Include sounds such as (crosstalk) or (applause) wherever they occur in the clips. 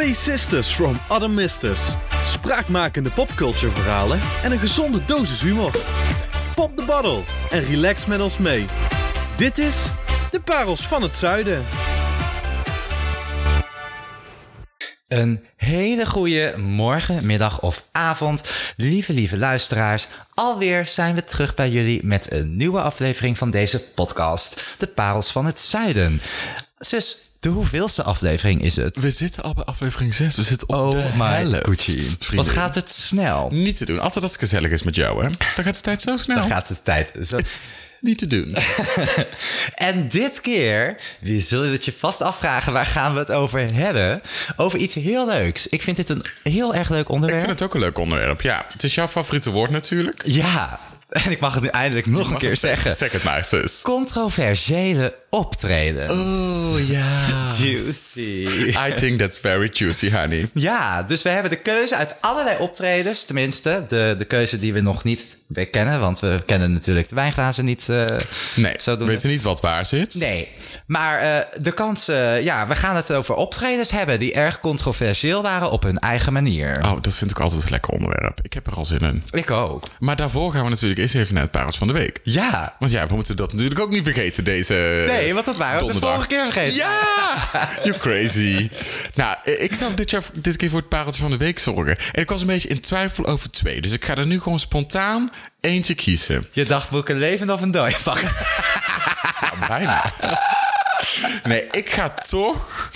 Twee sisters from other misters. Spraakmakende popculture verhalen en een gezonde dosis humor. Pop de bottle en relax met ons mee. Dit is De Parels van het Zuiden. Een hele goede morgen, middag of avond, lieve, lieve luisteraars. Alweer zijn we terug bij jullie met een nieuwe aflevering van deze podcast, De Parels van het Zuiden. Zus, de hoeveelste aflevering is het? We zitten al bij aflevering 6. We zitten op Oh de my Gucci. Wat gaat het snel? Niet te doen. Altijd als het gezellig is met jou, hè? Dan gaat de tijd zo snel. Dan gaat de tijd zo... (laughs) Niet te doen. (laughs) En dit keer, wie zul je het je vast afvragen, waar gaan we het over hebben? Over iets heel leuks. Ik vind dit een heel erg leuk Ik onderwerp. vind het ook een leuk onderwerp. Ja, het is jouw favoriete woord natuurlijk. Ja, (laughs) en ik mag het nu eindelijk nog een keer zeggen. Zeg het maar, zus. Controversiële optreden. Oh, (laughs) ja. Juicy. I think that's very juicy, honey. Ja, dus we hebben de keuze uit allerlei optredens. Tenminste, de, de keuze die we nog niet kennen. Want we kennen natuurlijk de wijnglazen niet. eh, Nee, we weten niet wat waar zit. Nee, maar eh, de kans... eh, ja, we gaan het over optredens hebben die erg controversieel waren op hun eigen manier. Oh, dat vind ik altijd een lekker onderwerp. Ik heb er al zin in. Ik ook. Maar daarvoor gaan we natuurlijk eerst even naar het parels van de week. Ja. Want ja, we moeten dat natuurlijk ook niet vergeten, deze Nee, want dat waren we de vorige keer vergeten. Ja! (laughs) You crazy. nou, ik zou dit, jaar, dit keer voor het pareltje van de week zorgen. En ik was een beetje in twijfel over twee. Dus ik ga er nu gewoon spontaan eentje kiezen. Je dagboek een levend of een dooi (laughs) pakken. Ja, bijna. nee, ik ga toch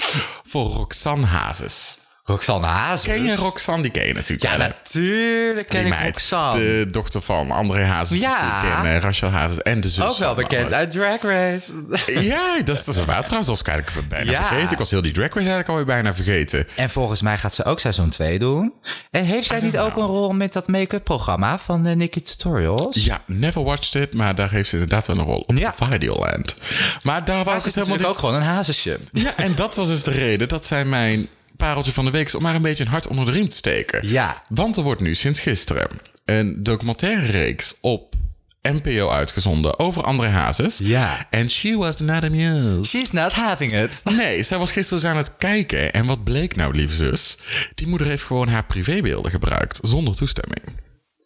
voor Roxanne Hazes. Roxanne Hazes. Ken je Roxanne? Die ken je natuurlijk Ja, wel, hè? natuurlijk ken Die ik meid, Roxanne. De dochter van André Hazes. Ja. natuurlijk, En uh, Rachel Hazes. En de zus Ook wel van bekend André. uit Drag Race. (laughs) Ja, dat is, dat is waar trouwens. Dat was ik eigenlijk bijna Ja. vergeten. Ik was heel die drag race eigenlijk alweer bijna vergeten. En volgens mij gaat ze ook seizoen 2 doen. En heeft zij niet ook een rol met dat make-up programma van uh, Nikki Tutorials? Ja, never watched it, maar daar heeft ze inderdaad wel een rol op Ja. Videoland. Maar daar Maar was ze het is helemaal natuurlijk niet... ook gewoon een hazesje. Ja, en dat was dus de reden dat zij mijn pareltje van de week is om maar een beetje een hart onder de riem te steken. Ja. Want er wordt nu sinds gisteren een documentaire reeks op NPO uitgezonden over André Hazes. Ja. En she was not amused. She's not having it. (laughs) Nee, zij was gisteren dus aan het kijken. En wat bleek nou, lieve zus? Die moeder heeft gewoon haar privébeelden gebruikt zonder toestemming.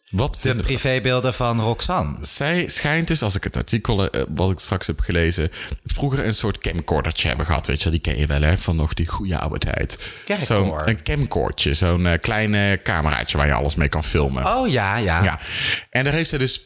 Wat De privébeelden van Roxanne. zij schijnt dus, als ik het artikel eh, wat ik straks heb gelezen, vroeger een soort camcordertje hebben gehad. Weet je wel, die ken je wel hè, van nog die goede oude tijd. Camcorder? Zo'n een camcordje, zo'n eh, kleine cameraatje waar je alles mee kan filmen. Oh ja, ja. Ja, en daar heeft zij dus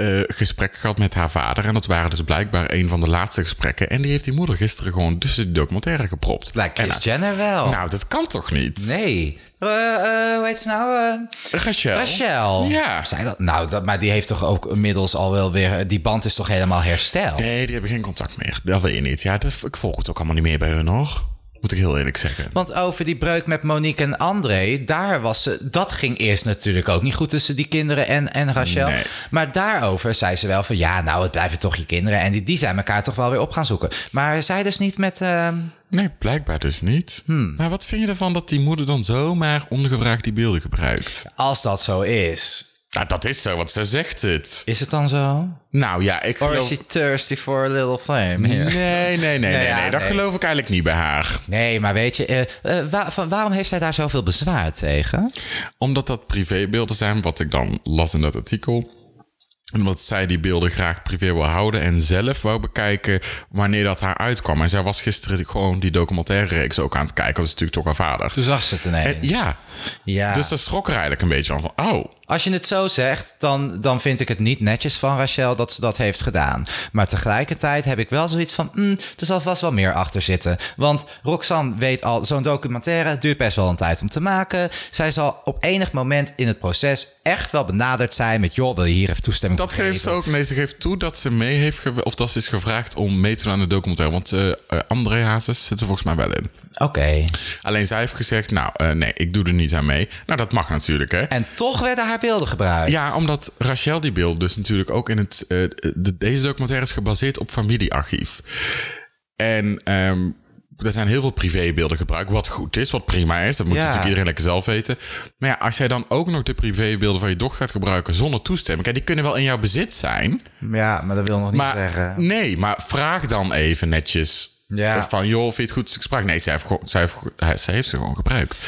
eh gesprekken gehad met haar vader. En dat waren dus blijkbaar een van de laatste gesprekken. En die heeft die moeder gisteren gewoon tussen die documentaire gepropt. Lijkt Kris En, Jenner wel. Nou, dat kan toch niet? nee. Eh, eh, hoe heet ze nou? Rachel. Rachel. Ja. Dat? Nou, dat, maar die heeft toch ook inmiddels al wel weer... Die band is toch helemaal hersteld? Nee, die hebben geen contact meer. Dat weet je niet. Ja, dat, ik volg het ook allemaal niet meer bij hun hoor. Moet ik heel eerlijk zeggen. Want over die breuk met Monique en André, daar was ze, dat ging eerst natuurlijk ook niet goed tussen die kinderen en, en Rachel. Nee. Maar daarover zei ze wel van ja, nou, het blijven toch je kinderen. En die, die zijn elkaar toch wel weer op gaan zoeken. Maar zij dus niet met. ehm, Nee, blijkbaar dus niet. Hmm. Maar wat vind je ervan dat die moeder dan zomaar ongevraagd die beelden gebruikt? als dat zo is, Nou, dat is zo, want ze zegt het. is het dan zo? Nou ja, ik Or geloof... is she thirsty for a little flame? here? Nee, nee, nee, nee, nee. ja, Dat nee. geloof ik eigenlijk niet bij haar. Nee, maar weet je, eh, eh, van, waarom heeft zij daar zoveel bezwaar tegen? Omdat dat privébeelden zijn, wat ik dan las in dat artikel. En Omdat zij die beelden graag privé wil houden en zelf wou bekijken wanneer dat haar uitkwam. En zij was gisteren gewoon die documentaire reeks ook aan het kijken. Dat is natuurlijk toch haar vader. Toen zag ze het ineens. En, ja, ja. dus daar schrok er eigenlijk een beetje van. van oh, Als je het zo zegt, dan, dan vind ik het niet netjes van Rachel dat ze dat heeft gedaan. Maar tegelijkertijd heb ik wel zoiets van, mm, er zal vast wel meer achter zitten. Want Roxanne weet al, zo'n documentaire duurt best wel een tijd om te maken. Zij zal op enig moment in het proces echt wel benaderd zijn met, joh, wil je hier even toestemming Dat geeft ze ook. Nee, ze geeft toe dat ze mee heeft ge- of dat ze is gevraagd om mee te doen aan de documentaire. Want eh, eh, André Hazes zit er volgens mij wel in. Oké. Alleen zij heeft gezegd, nou eh, nee, ik doe er niet aan mee. Nou, dat mag natuurlijk, hè. En toch werden haar beelden gebruikt. Ja, omdat Rachel die beeld dus natuurlijk ook in het... eh, de, deze documentaire is gebaseerd op familiearchief. En ehm, er zijn heel veel privébeelden gebruikt, wat goed is, wat prima is. Dat moet Ja. natuurlijk iedereen lekker zelf weten. Maar ja, als jij dan ook nog de privébeelden van je dochter gaat gebruiken zonder toestemming... Kijk, die kunnen wel in jouw bezit zijn. Ja, maar dat wil nog niet Maar zeggen. nee, maar vraag dan even netjes Ja. Van, joh, vind je het goed ik sprak? Nee, zij heeft, gewoon- zij heeft, hij- zij heeft ze gewoon gebruikt.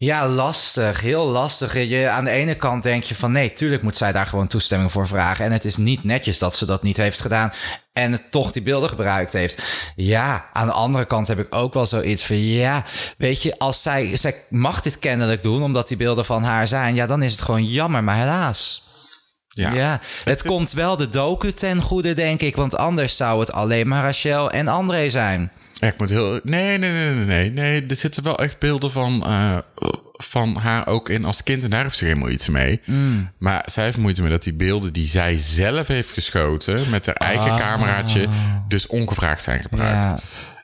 Ja, lastig. Heel lastig. Je, aan de ene kant denk je van nee, tuurlijk moet zij daar gewoon toestemming voor vragen. En het is niet netjes dat ze dat niet heeft gedaan en het toch die beelden gebruikt heeft. Ja, aan de andere kant heb ik ook wel zoiets van ja, weet je, als zij, zij mag dit kennelijk doen omdat die beelden van haar zijn, ja, dan is het gewoon jammer, maar helaas. Ja. Ja, het, is- komt wel de docu ten goede, denk ik, want anders zou het alleen maar Rachel en André zijn. Ja, ik moet heel... Nee, nee, nee, nee, nee. nee. Er zitten wel echt beelden van, eh, van haar ook in als kind. En daar heeft ze geen moeite mee. Mm. Maar zij heeft moeite mee dat die beelden die zij zelf heeft geschoten... met haar eigen Ah. cameraatje, dus ongevraagd zijn gebruikt. Ja.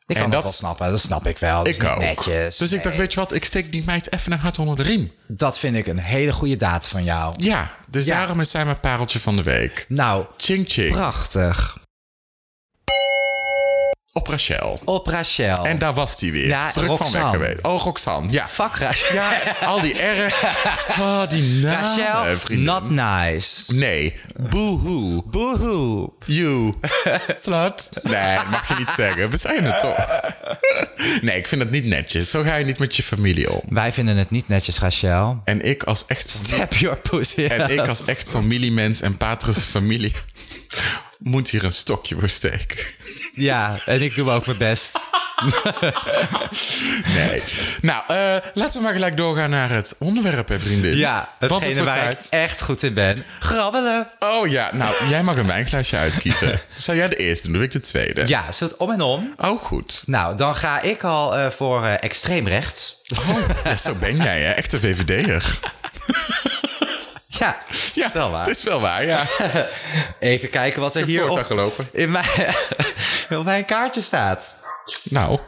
Ik kan dat dat- wel snappen, dat snap ik wel. Ik ook. netjes. Dus ik dacht, weet je wat, ik steek die meid even een hart onder de riem. Dat vind ik een hele goede daad van jou. Ja, dus Ja. daarom is zij mijn pareltje van de week. Nou, Ching ching. prachtig. Op Rachel. Op Rachel. En daar was hij weer. Ja, Terug van weg geweest. Oh, Roxanne. Ja. Fuck Rachel. Ja, al die R. Oh, (laughs) die namen, Rachel, vriendin. not nice. Nee. Boohoo. Boehoe. You. Slut. Nee, mag je niet zeggen. We zijn het toch. Nee, ik vind het niet netjes. Zo ga je niet met je familie om. Wij vinden het niet netjes, Rachel. En ik als echt, Tap your pussy. en ik als echt familiemens en patrische familie moet hier een stokje voor steken. Ja, en ik doe ook mijn best. Nee. Nou, eh, laten we maar gelijk doorgaan naar het onderwerp, hè, vriendin. Ja, het hetgene wordt waar ik echt goed in ben. Grabbelen. Oh ja, nou, jij mag een wijnglaasje uitkiezen. (laughs) Zou jij de eerste doen? Doe ik de tweede? Ja, zo het om en om. Oh, goed. Nou, dan ga ik al eh, voor eh, extreem rechts. Oh, ja, zo ben jij, hè? Echt een VVD'er. (laughs) (laughs) Ja, Ja, wel waar. het is wel waar, ja. (laughs) Even kijken wat er hier op, gelopen. in mijn, (laughs) op mijn kaartje staat. Nou,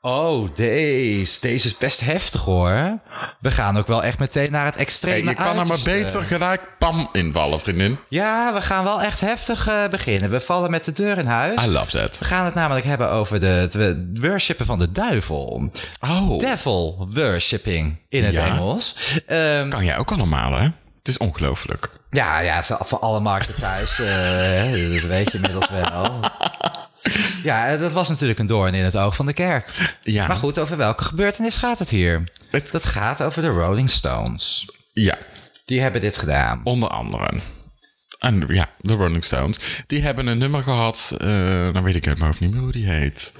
Oh, deze. Deze is best heftig hoor. We gaan ook wel echt meteen naar het extreme hey, je kan er maar beter gelijk pam invallen, vriendin. Ja, we gaan wel echt heftig eh, beginnen. We vallen met de deur in huis. I love that. We gaan het namelijk hebben over de, het worshipen van de duivel. Oh, Devil worshipping in het Ja. Engels. Ehm, kan jij ook allemaal, hè? Het is ongelooflijk. ja, ja, voor alle markten thuis. eh, dat weet je inmiddels wel. (laughs) Ja, eh, dat was natuurlijk een doorn in het oog van de kerk. Ja. Maar goed, over welke gebeurtenis gaat het hier? Het- Dat gaat over de Rolling Stones. Ja, Die hebben dit gedaan. onder andere. En ja, de Rolling Stones. Die hebben een nummer gehad. eh dan weet ik het maar of niet meer hoe die heet.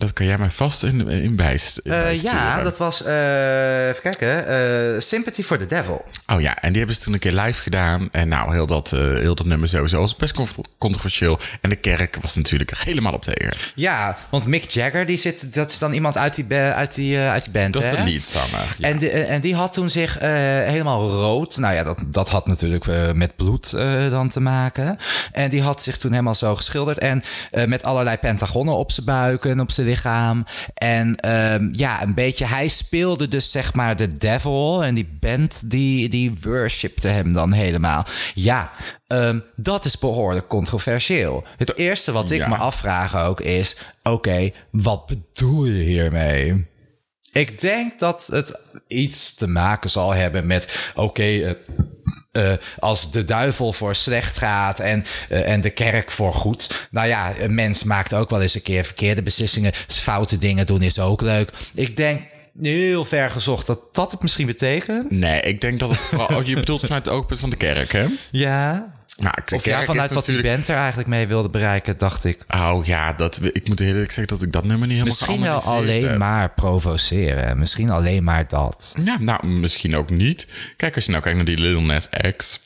Dat kan jij mij vast in, in bijst, in Eh, ja, dat was, eh, even kijken, eh, Sympathy for the Devil. Oh ja, en die hebben ze toen een keer live gedaan. En nou, heel dat, heel dat nummer sowieso was best controversieel. En de kerk was natuurlijk helemaal op tegen. Ja, want Mick Jagger, die zit, dat is dan iemand uit die, uit die, uit die band, Dat is de leadzanger. Ja. En, die, en die had toen zich helemaal rood. Nou ja, dat, dat had natuurlijk met bloed dan te maken. En die had zich toen helemaal zo geschilderd. En met allerlei pentagonnen op zijn buik en op zijn lichaam. En ehm, ja, een beetje. Hij speelde dus zeg maar de devil. En die band die, die worshipte hem dan helemaal. Ja, ehm, dat is behoorlijk controversieel. Het eerste wat ik ja. me afvraag ook is: oké, wat bedoel je hiermee? Ik denk dat het iets te maken zal hebben met... oké, eh, eh, als de duivel voor slecht gaat en, eh, en de kerk voor goed... nou ja, een mens maakt ook wel eens een keer verkeerde beslissingen. Foute dingen doen is ook leuk. Ik denk heel ver gezocht dat dat het misschien betekent. Nee, ik denk dat het vooral... Oh, je bedoelt vanuit het oogpunt van de kerk, hè? Ja. Nou, Of ja, vanuit wat die natuurlijk... band er eigenlijk mee wilde bereiken, dacht ik. Oh ja, dat, ik moet eerlijk zeggen dat ik dat nummer niet helemaal Misschien wel alleen heb. maar provoceren. Misschien alleen maar dat. Ja, nou, misschien ook niet. Kijk, als je nou kijkt naar die Little Nas X...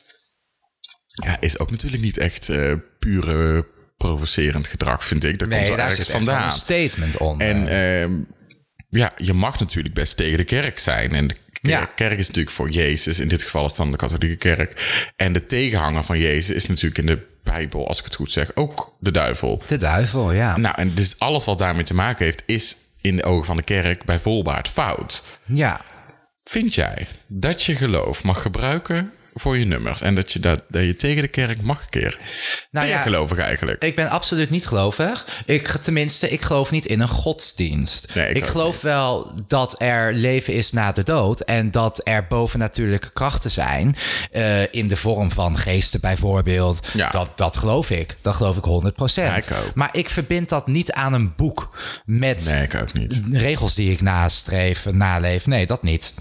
Ja, is ook natuurlijk niet echt eh pure provocerend gedrag, vind ik. Dat komt wel daar ergens vandaan. een statement onder. En ehm, ja, je mag natuurlijk best tegen de kerk zijn. En Ja. kerk is natuurlijk voor Jezus. In dit geval is het dan de katholieke kerk. En de tegenhanger van Jezus is natuurlijk in de Bijbel, als ik het goed zeg, ook de duivel. de duivel, ja. Nou, en dus alles wat daarmee te maken heeft, is in de ogen van de kerk bij volbaard fout. Ja. Vind jij dat je geloof mag gebruiken voor je nummers. En dat je, dat, dat je tegen de kerk mag keren. Nou ben ja, gelovig eigenlijk? Ik ben absoluut niet gelovig. Ik, tenminste, ik geloof niet in een godsdienst. Nee, ik ik geloof niet. wel dat er leven is na de dood. En dat er bovennatuurlijke krachten zijn. eh, in de vorm van geesten bijvoorbeeld. Ja. Dat, dat geloof ik. Dat geloof ik 100%. Ja, ik ook. Maar ik verbind dat niet aan een boek. Met Nee, ik ook niet. regels die ik nastreef, naleef. Nee, dat niet.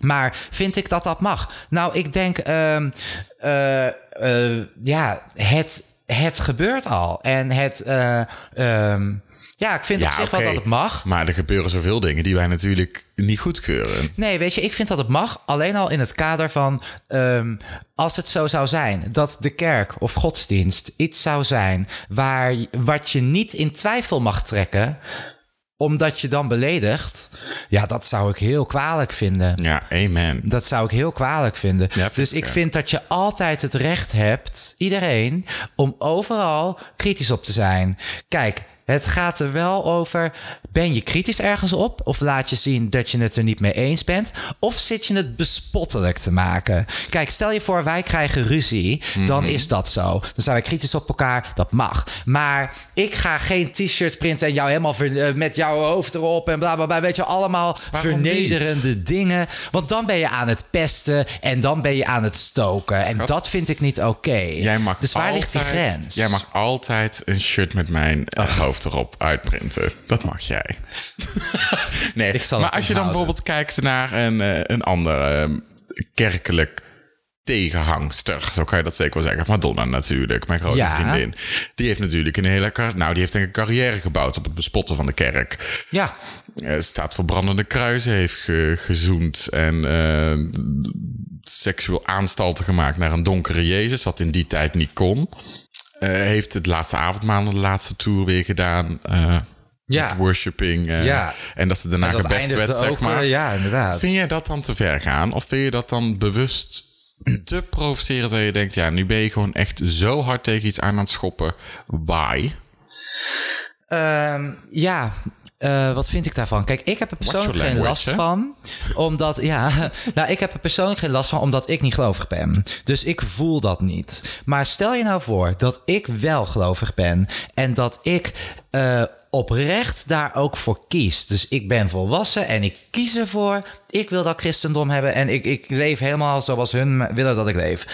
Maar vind ik dat dat mag? Nou, ik denk, ehm, eh, eh, ja, het, het gebeurt al. En het, eh, ehm, ja, ik vind op zich wel dat het mag. Maar er gebeuren zoveel dingen die wij natuurlijk niet goedkeuren. Nee, weet je, ik vind dat het mag. Alleen al in het kader van. ehm, als het zo zou zijn dat de kerk of godsdienst iets zou zijn. waar wat je niet in twijfel mag trekken. Omdat je dan beledigt. ja, dat zou ik heel kwalijk vinden. Ja, amen. Dat zou ik heel kwalijk vinden. Ja, dus ik vind dat je altijd het recht hebt, iedereen, om overal kritisch op te zijn. Kijk, het gaat er wel over. Ben je kritisch ergens op? Of laat je zien dat je het er niet mee eens bent? Of zit je het bespottelijk te maken? Kijk, stel je voor, wij krijgen ruzie. Dan Mhm. is dat zo. Dan zijn wij kritisch op elkaar. Dat mag. Maar ik ga geen t-shirt printen en jou helemaal ver- eh, met jouw hoofd erop en bla bla bla. Weet je, allemaal Waarom vernederende niet? dingen. Want dan ben je aan het pesten en dan ben je aan het stoken. En dat vind ik niet oké. Dus waar altijd, ligt die grens? Jij mag altijd een shirt met mijn eh, hoofd erop uitprinten. Dat mag jij. (laughs) nee, Ik zal maar als je dan bijvoorbeeld kijkt naar een, eh, een ander eh, kerkelijk tegenhangster, zo kan je dat zeker wel zeggen. Madonna natuurlijk, mijn grote Ja. vriendin. Die heeft natuurlijk een hele nou, die heeft een carrière gebouwd op het bespotten van de kerk. Ja, Eh, staat voor brandende kruisen, heeft ge- gezoend en eh, seksueel aanstalten gemaakt naar een donkere Jezus, wat in die tijd niet kon. Heeft het laatste avondmaal, de laatste tour weer gedaan. Ja. worshipping. eh, Ja. En dat ze daarna eindigde werd, zeg ook, maar. ja, inderdaad. Vind jij dat dan te ver gaan? Of vind je dat dan bewust te provoceren dat je denkt... ja, nu ben je gewoon echt zo hard tegen iets aan aan het schoppen. Why? Ehm, ja, eh, wat vind ik daarvan? Kijk, ik heb er persoonlijk geen last hè? van. Omdat, ja, (laughs) nou, ik heb er persoonlijk geen last van omdat ik niet gelovig ben. Dus ik voel dat niet. Maar stel je nou voor dat ik wel gelovig ben en dat ik eh, oprecht daar ook voor kies. Dus ik ben volwassen en ik kies ervoor. Ik wil dat christendom hebben en ik, ik leef helemaal zoals hun willen dat ik leef.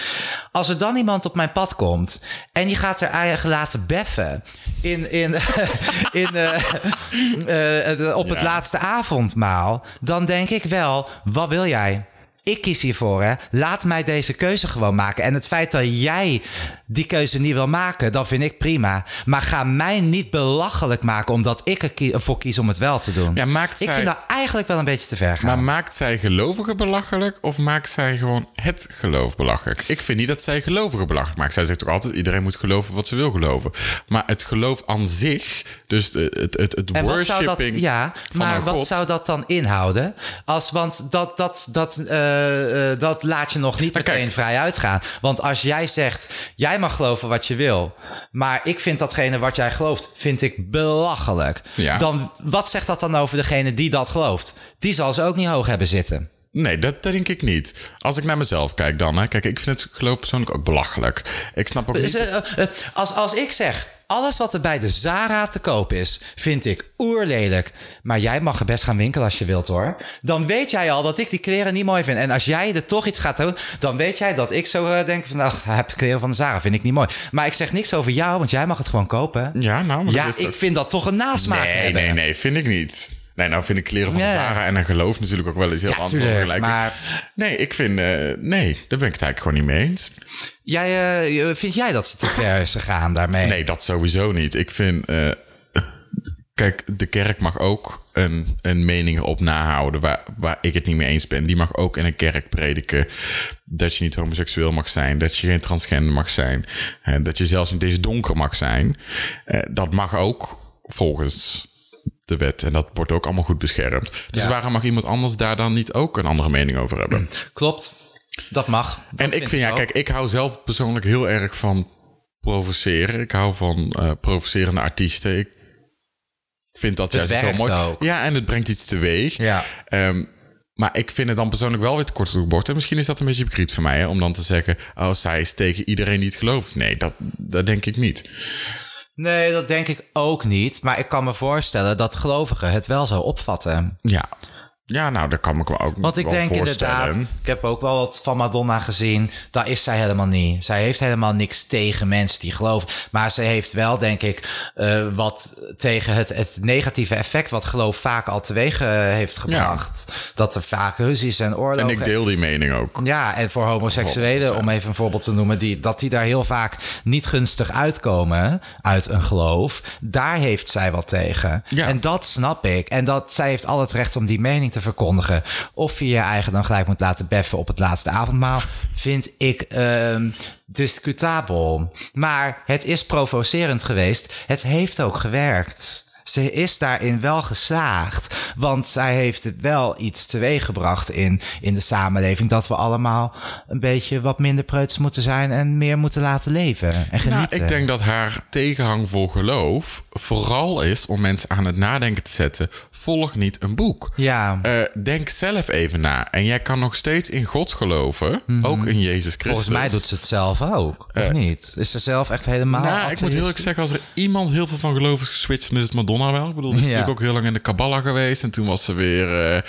Als er dan iemand op mijn pad komt en die gaat er eigen laten beffen in, in, (laughs) in, eh, eh, op het Ja. laatste avondmaal, dan denk ik wel, wat wil jij? Ik kies hiervoor, hè. Laat mij deze keuze gewoon maken. En het feit dat jij die keuze niet wil maken, dat vind ik prima. Maar ga mij niet belachelijk maken omdat ik er ervoor kies om het wel te doen. Ja, maakt ik vind dat eigenlijk wel een beetje te ver gaan. Maar maakt zij gelovigen belachelijk of maakt zij gewoon het geloof belachelijk? Ik vind niet dat zij gelovigen belachelijk maakt. Zij zegt toch altijd, iedereen moet geloven wat ze wil geloven. Maar het geloof aan zich, dus het, het, het wat zou dat, worshipping ja, maar wat god. zou dat dan inhouden? Als, want dat, dat, dat, eh, eh, dat laat je nog niet meteen kijk. vrij uitgaan. Want als jij zegt, jij mag geloven wat je wil, maar ik vind datgene wat jij gelooft, vind ik belachelijk. Ja. Dan, wat zegt dat dan over degene die dat gelooft? Die zal ze ook niet hoog hebben zitten. Nee, dat, denk ik niet. Als ik naar mezelf kijk dan, hè. Kijk, ik vind het geloof persoonlijk ook belachelijk. Ik snap ook niet... eh, eh, als, als ik zeg, alles wat er bij de Zara te koop is, vind ik oerlelijk. Maar jij mag er best gaan winkelen als je wilt hoor. Dan weet jij al dat ik die kleren niet mooi vind. En als jij er toch iets gaat doen, dan weet jij dat ik zo eh, denk van... Ach, heb de kleren van de Zara, vind ik niet mooi. Maar ik zeg niks over jou, want jij mag het gewoon kopen. Ja, nou, maar Ja, dat is ik toch- vind dat toch een nasmaak Nee, hebben. nee, nee, vind ik niet. Nee, nou vind ik kleren van Zara en een geloof natuurlijk ook wel iets heel Ja, anders. vergelijken. maar- Nee, ik vind... eh, nee, daar ben ik het eigenlijk gewoon niet mee eens. Jij, eh, vind jij dat ze te ver is gegaan daarmee? Nee, dat sowieso niet. Ik vind... eh, kijk, de kerk mag ook een, een mening op nahouden waar, waar ik het niet mee eens ben. Die mag ook in een kerk prediken dat je niet homoseksueel mag zijn, dat je geen transgender mag zijn, dat je zelfs niet eens donker mag zijn. Dat mag ook volgens de wet en dat wordt ook allemaal goed beschermd. Dus Ja. waarom mag iemand anders daar dan niet ook een andere mening over hebben? (clears throat) Klopt, dat mag. Dat en ik vind, ja, ook. kijk, ik hou zelf persoonlijk heel erg van provoceren. Ik hou van eh, provocerende artiesten. Ik vind dat Het juist zo werkt mooi. ook. Ja, en het brengt iets teweeg. Ja. Ehm, Maar ik vind het dan persoonlijk wel weer te kort bocht. En misschien is dat een beetje hypocriet van mij, hè, om dan te zeggen... oh, zij is tegen iedereen die het gelooft. Nee, dat, dat denk ik niet. Nee, dat denk ik ook niet. Maar ik kan me voorstellen dat gelovigen het wel zo opvatten. Ja. Ja, nou, dat kan ik me ook Want ik wel denk inderdaad, ik heb ook wel wat van Madonna gezien. Daar is zij helemaal niet. Zij heeft helemaal niks tegen mensen die geloven. Maar ze heeft wel, denk ik, eh, wat tegen het, het negatieve effect wat geloof vaak al teweeg eh, heeft gebracht. Dat er vaak ruzies en En oorlogen. ik deel die mening ook. Ja, en voor homoseksuelen, 100%. om even een voorbeeld te noemen, die, dat die daar heel vaak niet gunstig uitkomen uit een geloof, daar heeft zij wat tegen. Ja. En dat snap ik. En dat zij heeft al het recht om die mening te verkondigen. Of je je eigen dan gelijk moet laten beffen op het laatste avondmaal, vind ik ehm, discutabel. Maar het is provocerend geweest. Het heeft ook gewerkt. Ze is daarin wel geslaagd. Want zij heeft het wel iets teweeggebracht in, in de samenleving. Dat we allemaal een beetje wat minder preuts moeten zijn. En meer moeten laten leven en Nou, genieten. ik denk dat haar tegenhang voor geloof vooral is om mensen aan het nadenken te zetten. Volg niet een boek. Ja, Eh, denk zelf even na. En jij kan nog steeds in God geloven. Ook in Jezus Christus. Mhm. volgens mij doet ze het zelf ook. Of niet? Is ze zelf echt helemaal Nou, ik moet atheïstisch? eerlijk zeggen, als er iemand heel veel van geloof is geswitcht, dan is het Madonna wel. Ik bedoel, die is Ja. natuurlijk ook heel lang in de Kabbalah geweest. En toen was ze weer, eh,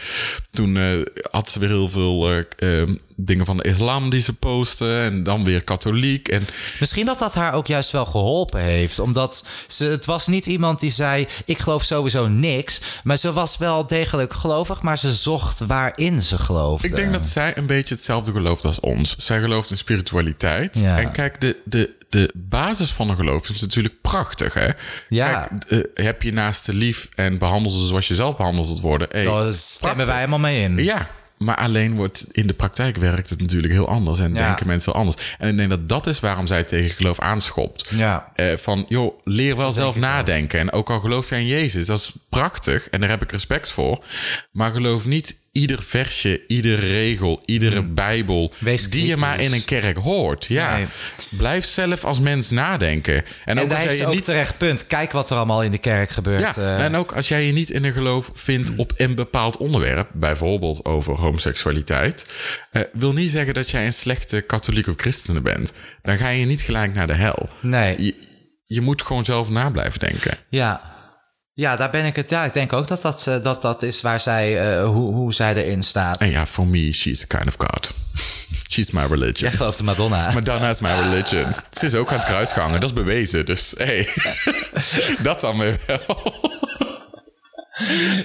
toen eh, had ze weer heel veel eh, eh, dingen van de islam die ze postte. En dan weer katholiek. En Misschien dat dat haar ook juist wel geholpen heeft. Omdat ze, het was niet iemand die zei... ik geloof sowieso niks. Maar ze was wel degelijk gelovig... maar ze zocht waarin ze geloofde. ik denk dat zij een beetje hetzelfde gelooft als ons. Zij gelooft in spiritualiteit. Ja. En kijk, de, de, de basis van een geloof is natuurlijk prachtig, hè? Ja. Kijk, eh, heb je naast de lief en behandel ze zoals je zelf behandeld wilt worden. Hey, Daar stemmen prachtig. wij helemaal mee in. Ja, maar alleen wordt in de praktijk werkt het natuurlijk heel anders en Ja. denken mensen anders. En ik denk dat dat is waarom zij tegen geloof aanschopt. Ja. Eh, van, joh, leer wel zelf nadenken. En ook al geloof jij in Jezus, dat is prachtig en daar heb ik respect voor. Maar geloof niet ieder versje, iedere regel, iedere bijbel Mm. Wees die je maar in een kerk hoort. Ja, Nee. blijf zelf als mens nadenken. En, ook als jij je niet terecht punt. Kijk wat er allemaal in de kerk gebeurt. ja, eh. en ook als jij je niet in een geloof vindt op een bepaald onderwerp, bijvoorbeeld over homoseksualiteit, eh, wil niet zeggen dat jij een slechte katholiek of christene bent. Dan ga je niet gelijk naar de hel. Nee. Je, je moet gewoon zelf na blijven denken. Ja. Ja, daar ben ik het. Ja, ik denk ook dat dat, eh, dat, dat is waar zij, eh, hoe, hoe zij erin staat. En ja, for me, she's a kind of God. (laughs) She's my religion. Jij gelooft in Madonna. Madonna is my religion. Ze is ook aan het kruisgangen, dat is bewezen. Dus hey, (laughs) dat dan weer wel. (laughs)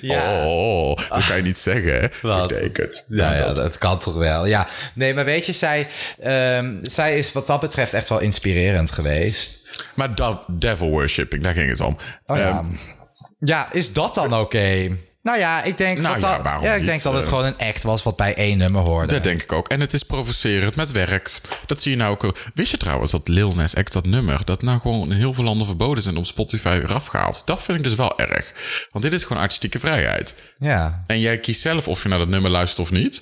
Ja. Oh, dat kan je niet zeggen. hè? Wat? Vertekend. Ja, ja, dat kan toch wel. Ja, nee, maar weet je, zij, ehm, zij is wat dat betreft echt wel inspirerend geweest. Maar dat devil worshipping, daar ging het om. Oh, ja. Ehm, ja, is dat dan oké? Nou ja, ik denk, Nou dat, ja, dat- waarom ja, ik denk dat het Eh, gewoon een act was wat bij één nummer hoorde. dat denk ik ook. En het is provocerend met werkt. Dat zie je nou ook. Wist je trouwens dat Lil Nas X, dat nummer, dat nou gewoon in heel veel landen verboden is en op Spotify weer afgehaald? Dat vind ik dus wel erg. Want dit is gewoon artistieke vrijheid. Ja. En jij kiest zelf of je naar dat nummer luistert of niet.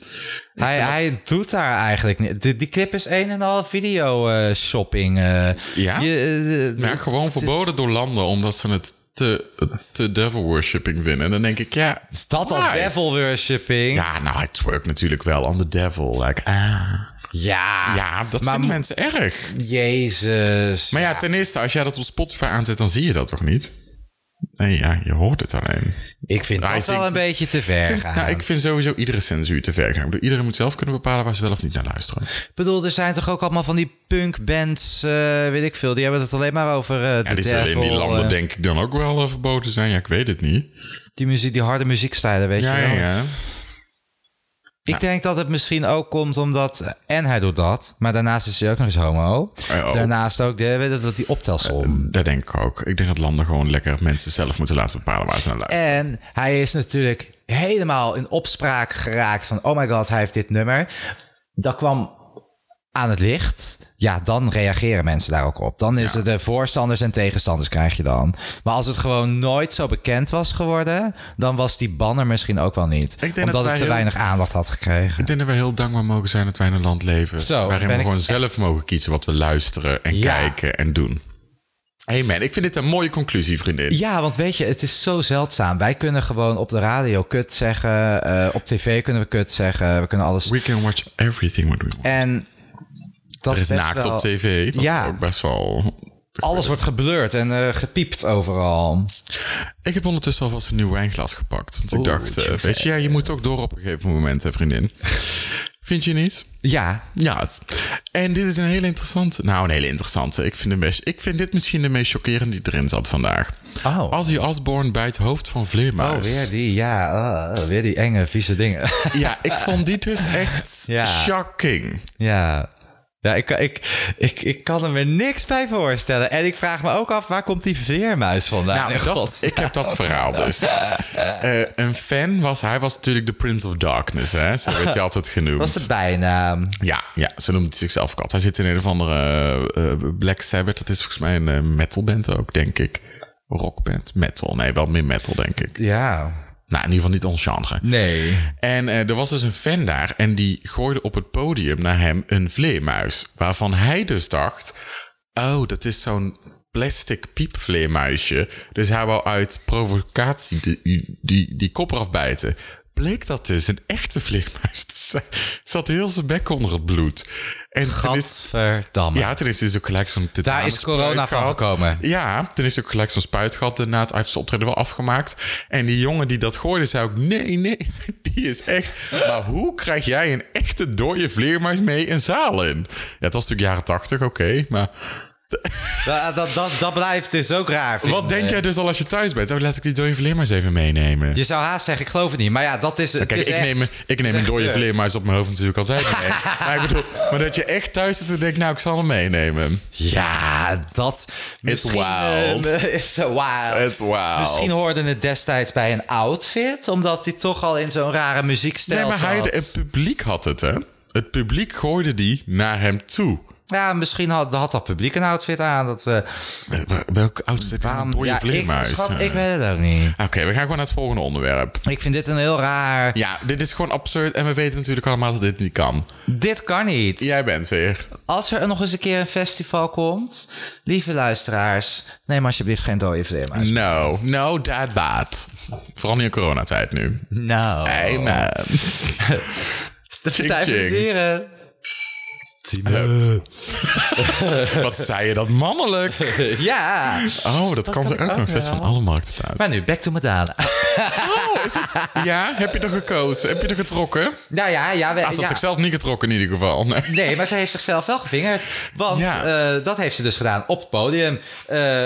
Hij, hij doet daar eigenlijk niet. Die, die clip is een en al video eh, shopping. eh. Ja? Je, Ja, gewoon is- verboden door landen omdat ze het te, te devil worshipping vinden. En dan denk ik, ja... Is dat al devil worshipping? Ja, nou, hij twerkt natuurlijk wel on the devil. Like, ah. Ja. Ja, dat maar vinden mensen erg. Jezus. Maar ja, ten eerste, als jij dat op Spotify aanzet, dan zie je dat toch niet? Nee, ja, je hoort het alleen. ik vind Hij dat wel een beetje te ver vind, gaan. nou, ik vind sowieso iedere censuur te ver gaan. Ik bedoel, iedereen moet zelf kunnen bepalen waar ze wel of niet naar luisteren. Ik bedoel, er zijn toch ook allemaal van die punkbands, eh weet ik veel. Die hebben het alleen maar over Ja, de die zullen in devil, die landen eh, denk ik dan ook wel verboden zijn. Ja, ik weet het niet. die, muziek, die harde muziekstijlen, weet Ja, je wel. ja, ja. Ik denk dat het misschien ook komt omdat... En hij doet dat, maar daarnaast is hij ook nog eens homo. Eh, oh. Daarnaast ook, de, je, dat die optelsom. Dat denk ik ook. Ik denk dat landen gewoon lekker mensen zelf moeten laten bepalen waar ze naar luisteren. En hij is natuurlijk helemaal in opspraak geraakt van... oh my god, hij heeft dit nummer. Dat kwam aan het licht. Ja, dan reageren mensen daar ook op. Dan is het de voorstanders en tegenstanders krijg je dan. Maar als het gewoon nooit zo bekend was geworden... dan was die banner misschien ook wel niet. denk dat omdat het te heel- weinig aandacht had gekregen. Ik denk dat we heel dankbaar mogen zijn dat wij in een land leven. Zo, waarin we gewoon zelf mogen kiezen wat we luisteren en Ja. kijken en doen. Hey man, ik vind dit een mooie conclusie, vriendin. Ja, want weet je, het is zo zeldzaam. Wij kunnen gewoon op de radio kut zeggen. eh, op tv kunnen we kut zeggen. We kunnen alles. We can watch everything we want. En dat Er is naakt wel- op tv. Wat Ja. ook best wel... Alles wordt geblurred en eh, gepiept overal. Ik heb ondertussen alvast een nieuw wijnglas gepakt. Want ik dacht, eh, weet je, ja, je moet ook door op een gegeven moment, hè, vriendin. (laughs) Vind je niet? Ja, Ja. Het, en dit is een hele interessante. Nou, een hele interessante. Ik vind, de meest, ik vind dit misschien de meest chockerende die erin zat vandaag. Oh. Ozzy Osbourne bij het hoofd van Oh, Vleermuis. weer die, ja, ah, weer die enge, vieze dingen. Ja, ik vond die dus (laughs) echt Ja. shocking. ja. Ja, ik, ik, ik, ik kan er me niks bij voorstellen. En ik vraag me ook af, waar komt die vleermuis vandaan? Nou, dat, ik heb dat verhaal dus. (laughs) Eh, een fan was, hij was natuurlijk de Prince of Darkness, hè? Zo werd hij altijd genoemd. (laughs) Wat is de bijnaam? Ja, ja, zo noemt hij zichzelf altijd. Hij zit in een of andere eh, eh, Black Sabbath. Dat is volgens mij een metalband ook, denk ik. Rockband, metal. Nee, wel meer metal, denk ik. Ja. Nou, in ieder geval niet ons genre. Nee. En eh, er was dus een fan daar en die gooide op het podium naar hem een vleermuis. Waarvan hij dus dacht, oh, dat is zo'n plastic piepvleermuisje. Dus hij wou uit provocatie die, die, die kop eraf bijten. Bleek dat dus een echte vleermuis te zijn. Zat heel zijn bek onder het bloed. En is, Gadverdamme. ja, toen is dus ook gelijk zo'n Daar is corona van gekomen. Ja, toen is ook gelijk zo'n spuit gehad. Daarna heeft hij zijn optreden wel afgemaakt. En die jongen die dat gooide, zei ook... Nee, nee, (laughs) die is echt... Maar hoe krijg jij een echte dode vleermuis mee een zaal in? Ja, het was natuurlijk jaren tachtig, oké. maar Dat, dat, dat, dat blijft dus ook raar. wat denk jij dus al als je thuis bent? Oh, laat ik die dode vleermuis even meenemen. Je zou haast zeggen, ik geloof het niet. Maar ja, dat is het. Kijk, is ik echt- neem, ik neem een dode vleermuis op mijn hoofd natuurlijk al zei. (laughs) Maar ik bedoel, maar dat je echt thuis zit en denkt, nou, ik zal hem meenemen. Ja, dat... wild. eh, (laughs) is so wild. It's wild. Misschien hoorde het destijds bij een outfit, omdat hij toch al in zo'n rare muziekstijl Nee, maar hij, zat. het publiek had het, hè? Het publiek gooide die naar hem toe. Ja, misschien had, had dat publiek een outfit aan. Dat we, Welke outfit waarom, dode ja, ik, vleermuis? schat, Eh, ik weet het ook niet. Oké, we gaan gewoon naar het volgende onderwerp. Ik vind dit een heel raar... Ja, dit is gewoon absurd en we weten natuurlijk allemaal dat dit niet kan. Dit kan niet. Jij bent weer. Als er nog eens een keer een festival komt, lieve luisteraars, neem alsjeblieft geen dode vleermuis. No, no, that bad. Vooral in coronatijd nu. Nou. Hey man. Het is de Partij de (laughs) Wat zei je dat mannelijk? (laughs) Ja. Oh, dat, kan ze kan ook ook nog. Zes wel. van alle markten thuis. Maar nu, back to Madonna. Oh, is het? Ja, heb je er gekozen? Heb je er getrokken? nou ja, ja. We, Hij had ja. zichzelf niet getrokken in ieder geval. Nee. Nee, maar ze heeft zichzelf wel gevingerd. Want Ja. eh, dat heeft ze dus gedaan op het podium. eh,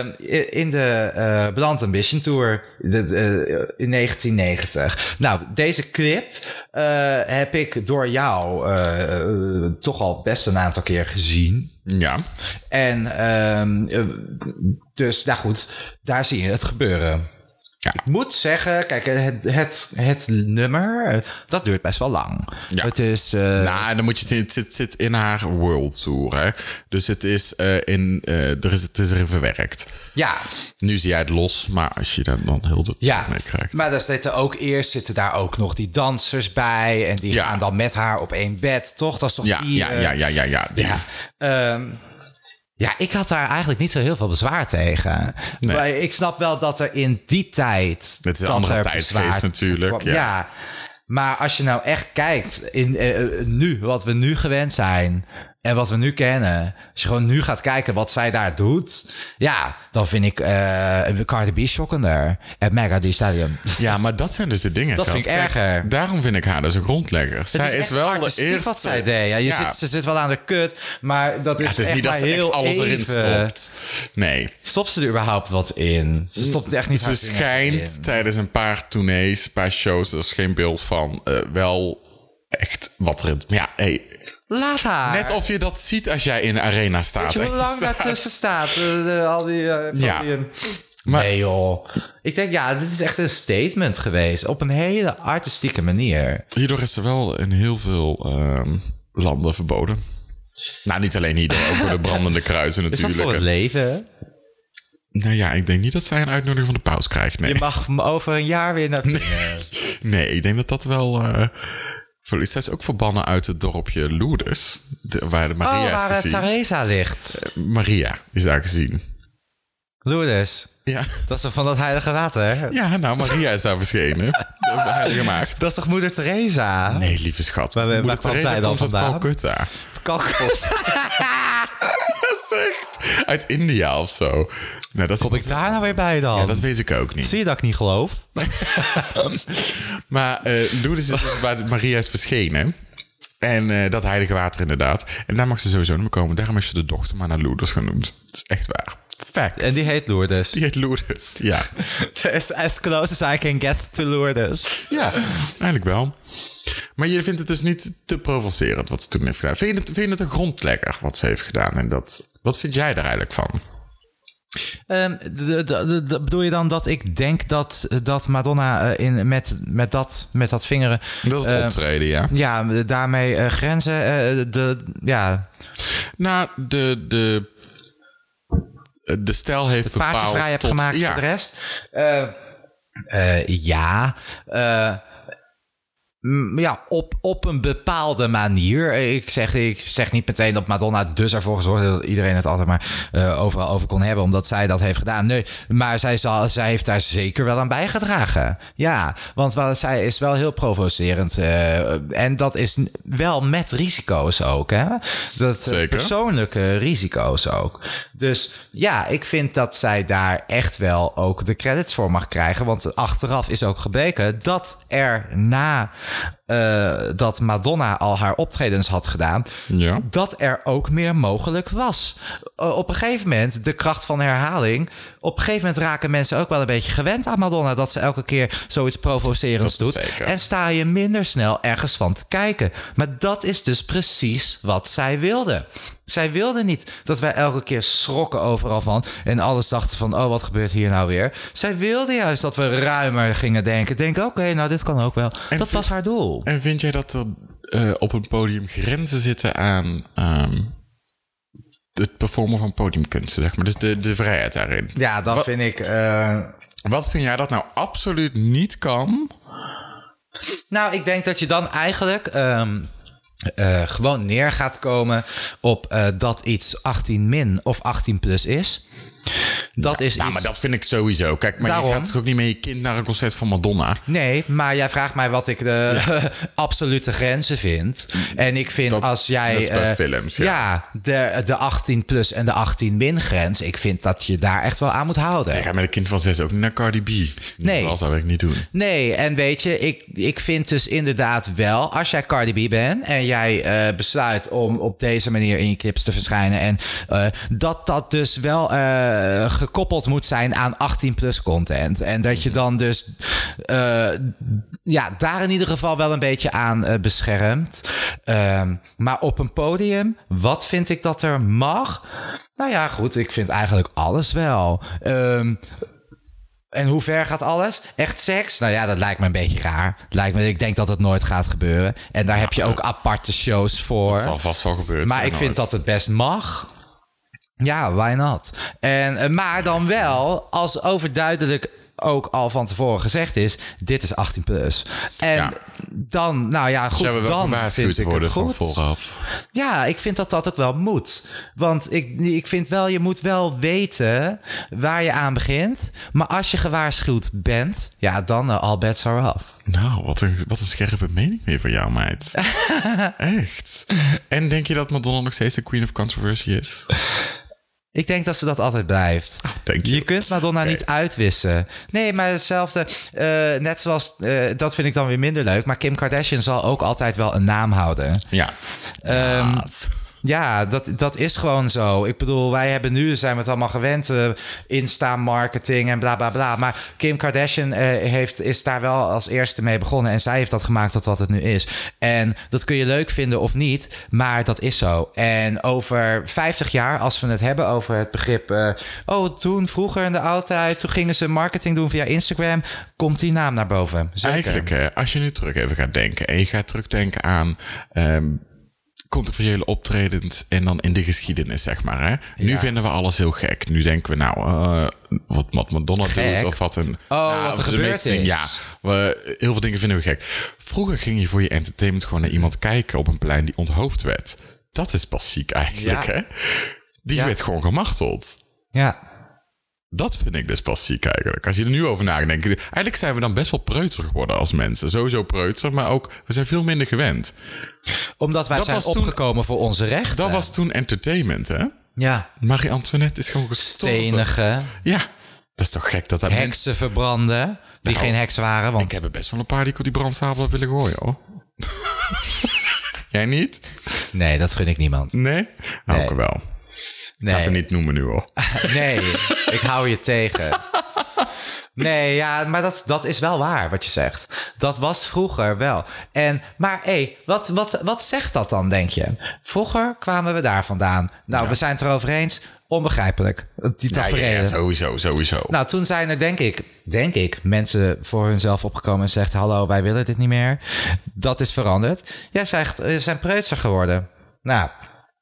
in de eh Bland Ambition Tour de, de- in 1990. Nou, deze clip eh, heb ik door jou toch al best een aantal keer gezien. Ja. En ehm, eh, dus, nou goed, daar zie je het gebeuren. Ja. Ik moet zeggen, kijk, het, het, het nummer, dat duurt best wel lang. Ja. Het is... eh, Nou, dan moet je het zit, zit in haar world tour, hè. Dus het is, eh, in, eh, er is, het is erin verwerkt. ja, Nu zie jij het los, maar als je daar dan heel de Ja, mee krijgt. maar daar zitten ook eerst zitten daar ook nog die dansers bij. En die Ja. gaan dan met haar op één bed, toch? Dat is toch Ja, die... ja, ja, ja, ja, ja. ja. Ehm, ja, ik had daar eigenlijk niet zo heel veel bezwaar tegen. Nee. Maar ik snap wel dat er in die tijd... Het is een andere er tijdsgeest bezwaar natuurlijk, ja. maar als je nou echt kijkt in eh, nu, wat we nu gewend zijn... en wat we nu kennen... als je gewoon nu gaat kijken wat zij daar doet... ja, dan vind ik eh Cardi B shockender. En Mega Thee Stallion. Ja, maar dat zijn dus de dingen. Dat vind ik Kijk, erger. Daarom vind ik haar dus een grondlegger. Het Zij is, wel de eerste. wat zij deed. Ja, je Ja. Zit, ze zit wel aan de kut, maar dat is, Ja, het is echt niet dat ze heel echt alles erin stopt. Nee. Stopt ze er überhaupt wat in? Ze stopt echt niet Ze schijnt tijdens een paar tournees, een paar shows, er is geen beeld van, eh, wel echt wat er... Ja, hey, Laat haar. net of je dat ziet als jij in de arena staat. Weet je hoe lang Staat- daartussen staat? De- al die... eh, Ja. die, eh, Maar- nee joh. Ik denk, ja, dit is echt een statement geweest. Op een hele artistieke manier. Hierdoor is er wel in heel veel ehm, landen verboden. Nou, niet alleen hierdoor, ook door de brandende kruisen (laughs) Is dat natuurlijk. voor het leven? Nou ja, ik denk niet dat zij een uitnodiging van de paus krijgt. Nee, Je mag over een jaar weer naar (laughs) nee ik denk dat dat wel... eh zij is ook verbannen uit het dorpje Lourdes, de- waar de Maria Oh, is waar eh, gezien. Theresa ligt. Maria is daar gezien. Lourdes, Ja. dat is toch van dat heilige water? ja, nou, Maria is daar verschenen. (laughs) De heilige maagd. Dat is toch moeder Teresa? Nee, lieve schat. Waar- waar Moeder Teresa zij dan komt vandaan? Calcutta. Kalkos. (laughs) Is uit India of zo. Nou, dat is, Kom ik daar nou weer bij dan? Ja, dat weet ik ook niet. Zie je dat ik niet geloof? (laughs) Maar eh Lourdes is dus waar Maria is verschenen. En eh, dat heilige water inderdaad. En daar mag ze sowieso niet meer komen. Daarom is ze de dochter maar naar Lourdes genoemd. Dat is echt waar. Fact. En die heet Lourdes. Die heet Lourdes. Ja. (laughs) As, as close as I can get to Lourdes. ja, eigenlijk wel. Maar je vindt het dus niet te provocerend wat ze toen heeft gedaan. Vind je het, vind je het een grondlegger wat ze heeft gedaan? En dat, wat vind jij daar eigenlijk van? Ehm, bedoel je dan dat ik denk dat, dat Madonna eh, in, met, met, dat, met dat vingeren... Dat is het eh, optreden, ja. Ja, daarmee eh, grenzen... de, ja, Nou, de, de, de stijl heeft het bepaald... paardje vrij hebt tot- gemaakt ja, voor de rest. Ja, ja op, op een bepaalde manier. Ik zeg, ik zeg niet meteen dat Madonna dus ervoor gezorgd heeft dat iedereen het altijd maar eh, overal over kon hebben, omdat zij dat heeft gedaan. Nee, maar zij, zal, zij heeft daar zeker wel aan bijgedragen. Ja, want wel, zij is wel heel provocerend. eh, en dat is wel met risico's ook. Hè? Dat, eh, Zeker. persoonlijke risico's ook. Dus ja, ik vind dat zij daar echt wel ook de credits voor mag krijgen. Want achteraf is ook gebleken dat er na eh, dat Madonna al haar optredens had gedaan, Ja. dat er ook meer mogelijk was. Eh, op een gegeven moment, de kracht van herhaling. Op een gegeven moment raken mensen ook wel een beetje gewend aan Madonna. Dat ze elke keer zoiets provocerends doet. zeker. En sta je minder snel ergens van te kijken. Maar dat is dus precies wat zij wilde. Zij wilde niet dat wij elke keer schrokken overal van. En alles dachten van, oh, wat gebeurt hier nou weer? Zij wilde juist dat we ruimer gingen denken. Denken, oké, nou, dit kan ook wel. En dat was haar doel. En vind jij dat er eh, op een podium grenzen zitten aan ehm, het performen van podiumkunsten, zeg maar? Dus de, de vrijheid daarin. Ja, dat vind ik... eh, Wat vind jij dat nou absoluut niet kan? Nou, ik denk dat je dan eigenlijk ehm, eh, gewoon neer gaat komen op dat iets 18 min of 18 plus is. Dat is Nou, iets... maar dat vind ik sowieso. Kijk, maar Daarom. je gaat toch ook niet met je kind naar een concert van Madonna? Nee, maar jij vraagt mij wat ik de (laughs) absolute grenzen vind. En ik vind Dat- als jij. dat is bij eh, films, ja. ja. de, de 18 plus en de 18 min grens. Ik vind dat je daar echt wel aan moet houden. Ik ga met een kind van zes ook niet naar Cardi B. Nee. Dat zou ik niet doen. Nee, en weet je, ik, ik vind dus inderdaad wel, als jij Cardi B bent en jij eh, besluit om op deze manier in je clips te verschijnen en eh, dat dat dus wel eh, gekoppeld moet zijn aan 18 plus content. En dat je dan dus eh, ja, daar in ieder geval wel een beetje aan eh, beschermt. Ehm, maar op een podium, wat vind ik dat er mag? Nou ja, goed, ik vind eigenlijk alles wel. Ehm en hoe ver gaat alles? Echt seks? Nou ja, dat lijkt me een beetje raar. Lijkt me, ik denk dat het nooit gaat gebeuren. En daar heb je ook aparte shows voor. Dat zal vast wel gebeuren. Maar ik vind dat het best mag. Ja, why not? En, eh, maar dan wel als overduidelijk ook al van tevoren gezegd is: dit is 18 plus. En Ja. dan, nou ja, goed, Ze hebben wel dan vind ik worden het goed. vooraf. Ja, ik vind dat dat ook wel moet. Want ik, ik vind wel, je moet wel weten waar je aan begint. Maar als je gewaarschuwd bent, ja, dan uh, all bets are off. Nou, wat een, wat een scherpe mening weer van jou, meid. (laughs) Echt. En denk je dat Madonna nog steeds de queen of controversy is? Ik denk dat ze dat altijd blijft. You. Je kunt Madonna niet uitwissen. Nee, maar hetzelfde. eh, net zoals, eh, dat vind ik dan weer minder leuk. Maar Kim Kardashian zal ook altijd wel een naam houden. Ja. Ehm, Ja. Ja, dat, dat is gewoon zo. Ik bedoel, wij hebben nu, zijn we het allemaal gewend, eh, Insta-marketing en bla bla bla. Maar Kim Kardashian eh, heeft, is daar wel als eerste mee begonnen. En zij heeft dat gemaakt tot wat het nu is. En dat kun je leuk vinden of niet, maar dat is zo. En over 50 jaar, als we het hebben over het begrip... eh, oh, toen, vroeger in de oudheid, toen gingen ze marketing doen via Instagram... komt die naam naar boven. Zeker. Eigenlijk, als je nu terug even gaat denken en je gaat terugdenken aan ehm controversiële optredens en dan in de geschiedenis, zeg maar. Hè? Nu vinden we alles heel gek. Nu denken we, nou, eh, wat, Madonna Gek? doet of wat een... Oh, nou, wat er of de gebeurd is. Ja, we, heel veel dingen vinden we gek. Vroeger ging je voor je entertainment gewoon naar iemand kijken op een plein die onthoofd werd. Dat is pas ziek eigenlijk, Ja. hè? Die Ja. werd gewoon gemarteld. Ja. Dat vind ik dus pas ziek eigenlijk. Als je er nu over na denkt. Eigenlijk zijn we dan best wel preutser geworden als mensen. Sowieso preutser, maar ook we zijn veel minder gewend. Omdat wij Dat zijn toen- opgekomen voor onze rechten. Dat was toen entertainment, hè? Ja. Marie-Antoinette is gewoon gestorven. Stenige, Ja, dat is toch gek dat dat heksen verbranden. Die Nou, geen heks waren, want Ik heb er best wel een paar die ik op die brandstapel heb willen gooien, hoor. (laughs) Jij niet? Nee, dat gun ik niemand. Nee? Nou, Nee. ik Ik ga ze Nee, niet noemen nu, hoor. (laughs) nee, ik hou je tegen. Nee, ja, maar dat, dat is wel waar wat je zegt. Dat was vroeger wel. En, maar hé, hey, wat, wat, wat zegt dat dan, denk je? Vroeger kwamen we daar vandaan. Nou, we zijn het erover eens. Onbegrijpelijk. Die Ja, ja, sowieso, sowieso. Nou, toen zijn er, denk ik, denk ik, mensen voor hunzelf opgekomen en zegt: Hallo, wij willen dit niet meer. Dat is veranderd. Jij zegt, we zijn preutser geworden. Nou,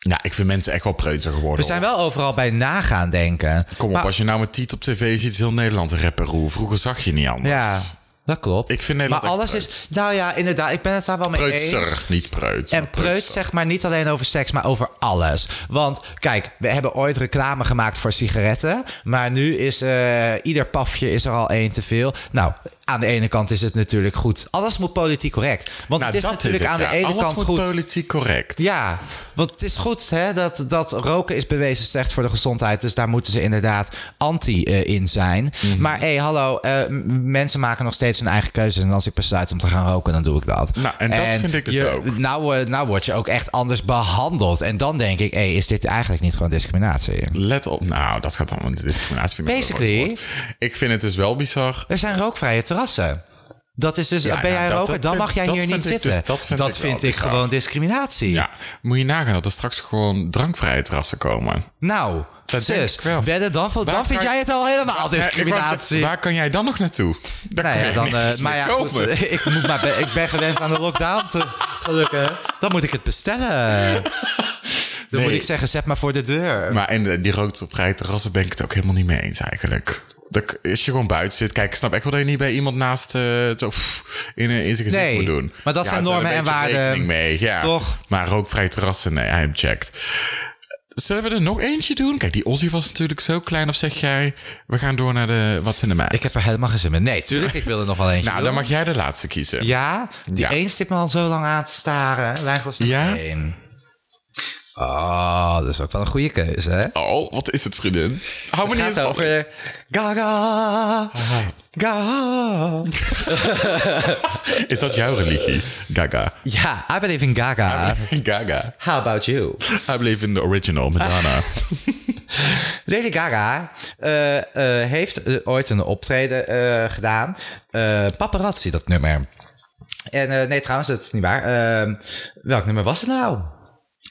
Ja, ik vind mensen echt wel preutser geworden. we zijn wel overal bij nagaan denken. Kom op, Maar- als je nou met Tiet op tv ziet, is heel Nederland. Roe. Vroeger zag je niet anders. Ja, dat klopt. Ik vind Nederland maar alles preut. is. Nou ja, inderdaad, ik ben het daar wel mee eens. Preutser, niet preut. En preut zeg maar niet alleen over seks, maar over alles. Want kijk, we hebben ooit reclame gemaakt voor sigaretten. Maar nu is eh, ieder pafje is er al één te veel. Nou, aan de ene kant is het natuurlijk goed. Alles moet politiek correct. Want Nou, het is natuurlijk het, aan ja. de ene Alles kant moet goed. politiek correct. Ja, want het is goed hè, dat, dat roken is bewezen slecht voor de gezondheid. Dus daar moeten ze inderdaad anti eh, in zijn. Mhm. Maar hé, hey, hallo, eh, mensen maken nog steeds hun eigen keuze. En als ik besluit om te gaan roken, dan doe ik dat. Nou, en dat vind ik dus je- ook. Nou, eh, nou word je ook echt anders behandeld. En dan denk ik, hé, hey, is dit eigenlijk niet gewoon discriminatie? Let op. Nou, dat gaat dan om discriminatie. Basically. Ik vind het dus wel bizar. Er zijn rookvrije terrassen. Dat is dus, Ja, ben jij roker, dat dan mag jij hier niet zitten. dus- dat vind ik wel gewoon discriminatie. Ja, moet je nagaan dat er straks gewoon drankvrije terrassen komen. Nou, Dat ik wel. wedden, dan, dan Waar vind jij het al helemaal discriminatie. zeggen, waar kan jij dan nog naartoe? Daar Nou ja, je dan, nergens maar ja, goed, (laughs) ik, moet maar, be- ik ben gewend aan de lockdown, te, gelukkig. Dan moet ik het bestellen. Dan Nee. moet ik zeggen, zet maar voor de deur. Maar en die rookvrije terrassen ben ik het ook helemaal niet mee eens eigenlijk. Dat, als je gewoon buiten zit, kijk, ik snap echt wel dat je niet bij iemand naast eh, zo, pff, in, in zijn gezicht Nee, moet doen. maar dat Ja, zijn er normen en waarden. Mee, ja. Toch? Maar rookvrije terrassen, nee, hij checkt. Zullen we er nog eentje doen? Kijk, die Ozzy was natuurlijk zo klein. Of zeg jij, we gaan door naar de Wat zijn de meid? Ik heb er helemaal geen zin in. Nee, tuurlijk, ik wil er nog wel eentje Nou, doen. dan mag jij de laatste kiezen. Ja, die Ja. één zit me al zo lang aan te staren. Lijnvast Ja? één. Oh, dat is ook wel een goede keuze, hè? Oh, wat is het, vriendin? Hou me niet eens over Gaga. Gaga. (laughs) Is dat jouw religie? Gaga. Ja, I believe in Gaga. Gaga. How about you? I believe in the original Madonna. (laughs) Lady Gaga eh, eh, heeft eh, ooit een optreden gedaan. Paparazzi, dat nummer. En nee, trouwens, dat is niet waar. Welk nummer was het nou?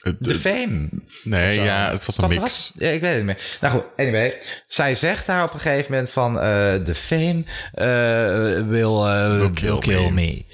Het- The Fame. nee, ja, het was een mix. Paparazzi? Ja, ik weet het niet meer. Nou goed, anyway. Zij zegt daar op een gegeven moment van... eh The Fame eh, will, eh, will, kill kill, me. me.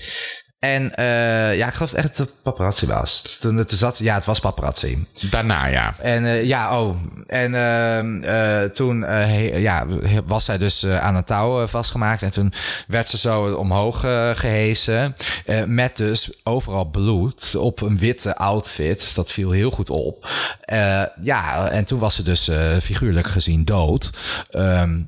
En eh, ja, ik geloof echt dat het paparazzi was. Toen het er zat, ja, het was paparazzi. Daarna, ja. En eh, ja, oh. En ehm, eh, toen eh, he- ja, was zij dus eh, aan een touw eh, vastgemaakt. En toen werd ze zo omhoog eh, gehesen. eh, met dus overal bloed op een witte outfit. Dus dat viel heel goed op. Eh, ja, en toen was ze dus eh, figuurlijk gezien dood. Ehm,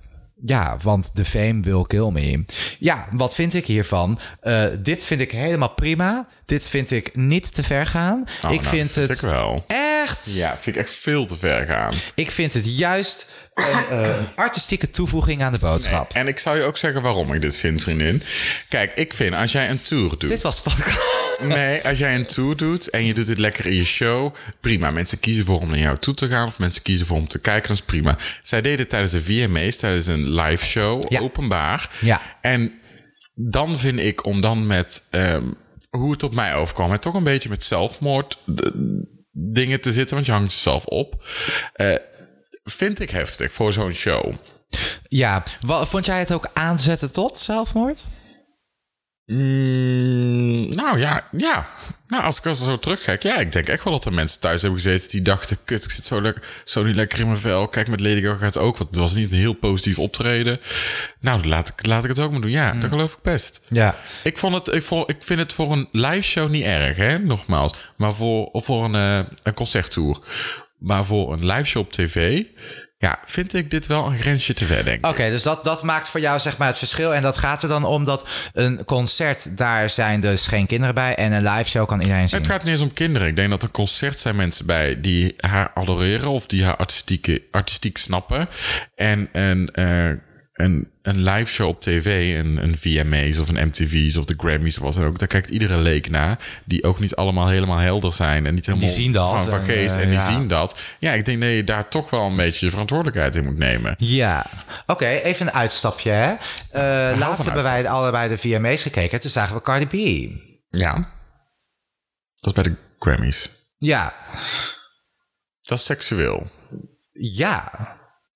ja, want de fame will kill me. Ja, wat vind ik hiervan? Eh, dit vind ik helemaal prima. Dit vind ik niet te ver gaan. Oh, ik nou, vind vind het ik wel. echt. Ja, vind ik echt veel te ver gaan. Ik vind het juist een, (laughs) eh, artistieke toevoeging aan de boodschap. En ik zou je ook zeggen waarom ik dit vind, vriendin. Kijk, ik vind als jij een tour doet. Dit was podcast. Nee, als jij een tour doet en je doet dit lekker in je show, prima. Mensen kiezen voor om naar jou toe te gaan of mensen kiezen voor om te kijken, dat is prima. Zij deden het tijdens de VMA's, tijdens een live show, Ja. openbaar. Ja. En dan vind ik om dan met ehm, hoe het op mij overkwam, en toch een beetje met zelfmoord dingen te zitten, want je hangt jezelf op, eh, vind ik heftig voor zo'n show. Ja, wa- vond jij het ook aanzetten tot zelfmoord? Mm, nou ja, ja. Nou, als ik er zo terugkijk, ja, ik denk echt wel dat er mensen thuis hebben gezeten die dachten: kut, ik zit zo, lekker, zo niet lekker in mijn vel. Kijk, met Lady Gaga gaat het ook, want het was niet een heel positief optreden. Nou, laat ik, laat ik het ook maar doen. Ja, dat geloof ik best. Ja. Ik, vond het, ik, vond, ik vind het voor een live show niet erg, hè, nogmaals. Maar voor, of voor een, eh, een concerttour. Maar voor een live show op tv ja, vind ik dit wel een grensje te ver, denk ik. Oké, dus dat, dat maakt voor jou zeg maar het verschil. En dat gaat er dan om dat een concert, daar zijn dus geen kinderen bij. En een live show kan iedereen zien. Het gaat niet eens om kinderen. Ik denk dat een concert zijn mensen bij die haar adoreren of die haar artistieke, artistiek snappen. En een, eh, een, een live show op tv, een, een VMA's of een MTV's of de Grammys of wat dan ook. Daar kijkt iedere leek naar. Die ook niet allemaal helemaal helder zijn. En niet helemaal zien dat van, geest. eh, en die ja. zien dat. Ja, ik denk dat je daar toch wel een beetje je verantwoordelijkheid in moet nemen. Ja, oké, even een uitstapje. Hè. Eh, laatst hebben wij allebei de VMA's gekeken. Toen zagen we Cardi B. Ja. Dat is bij de Grammys. Ja, Dat is seksueel. ja.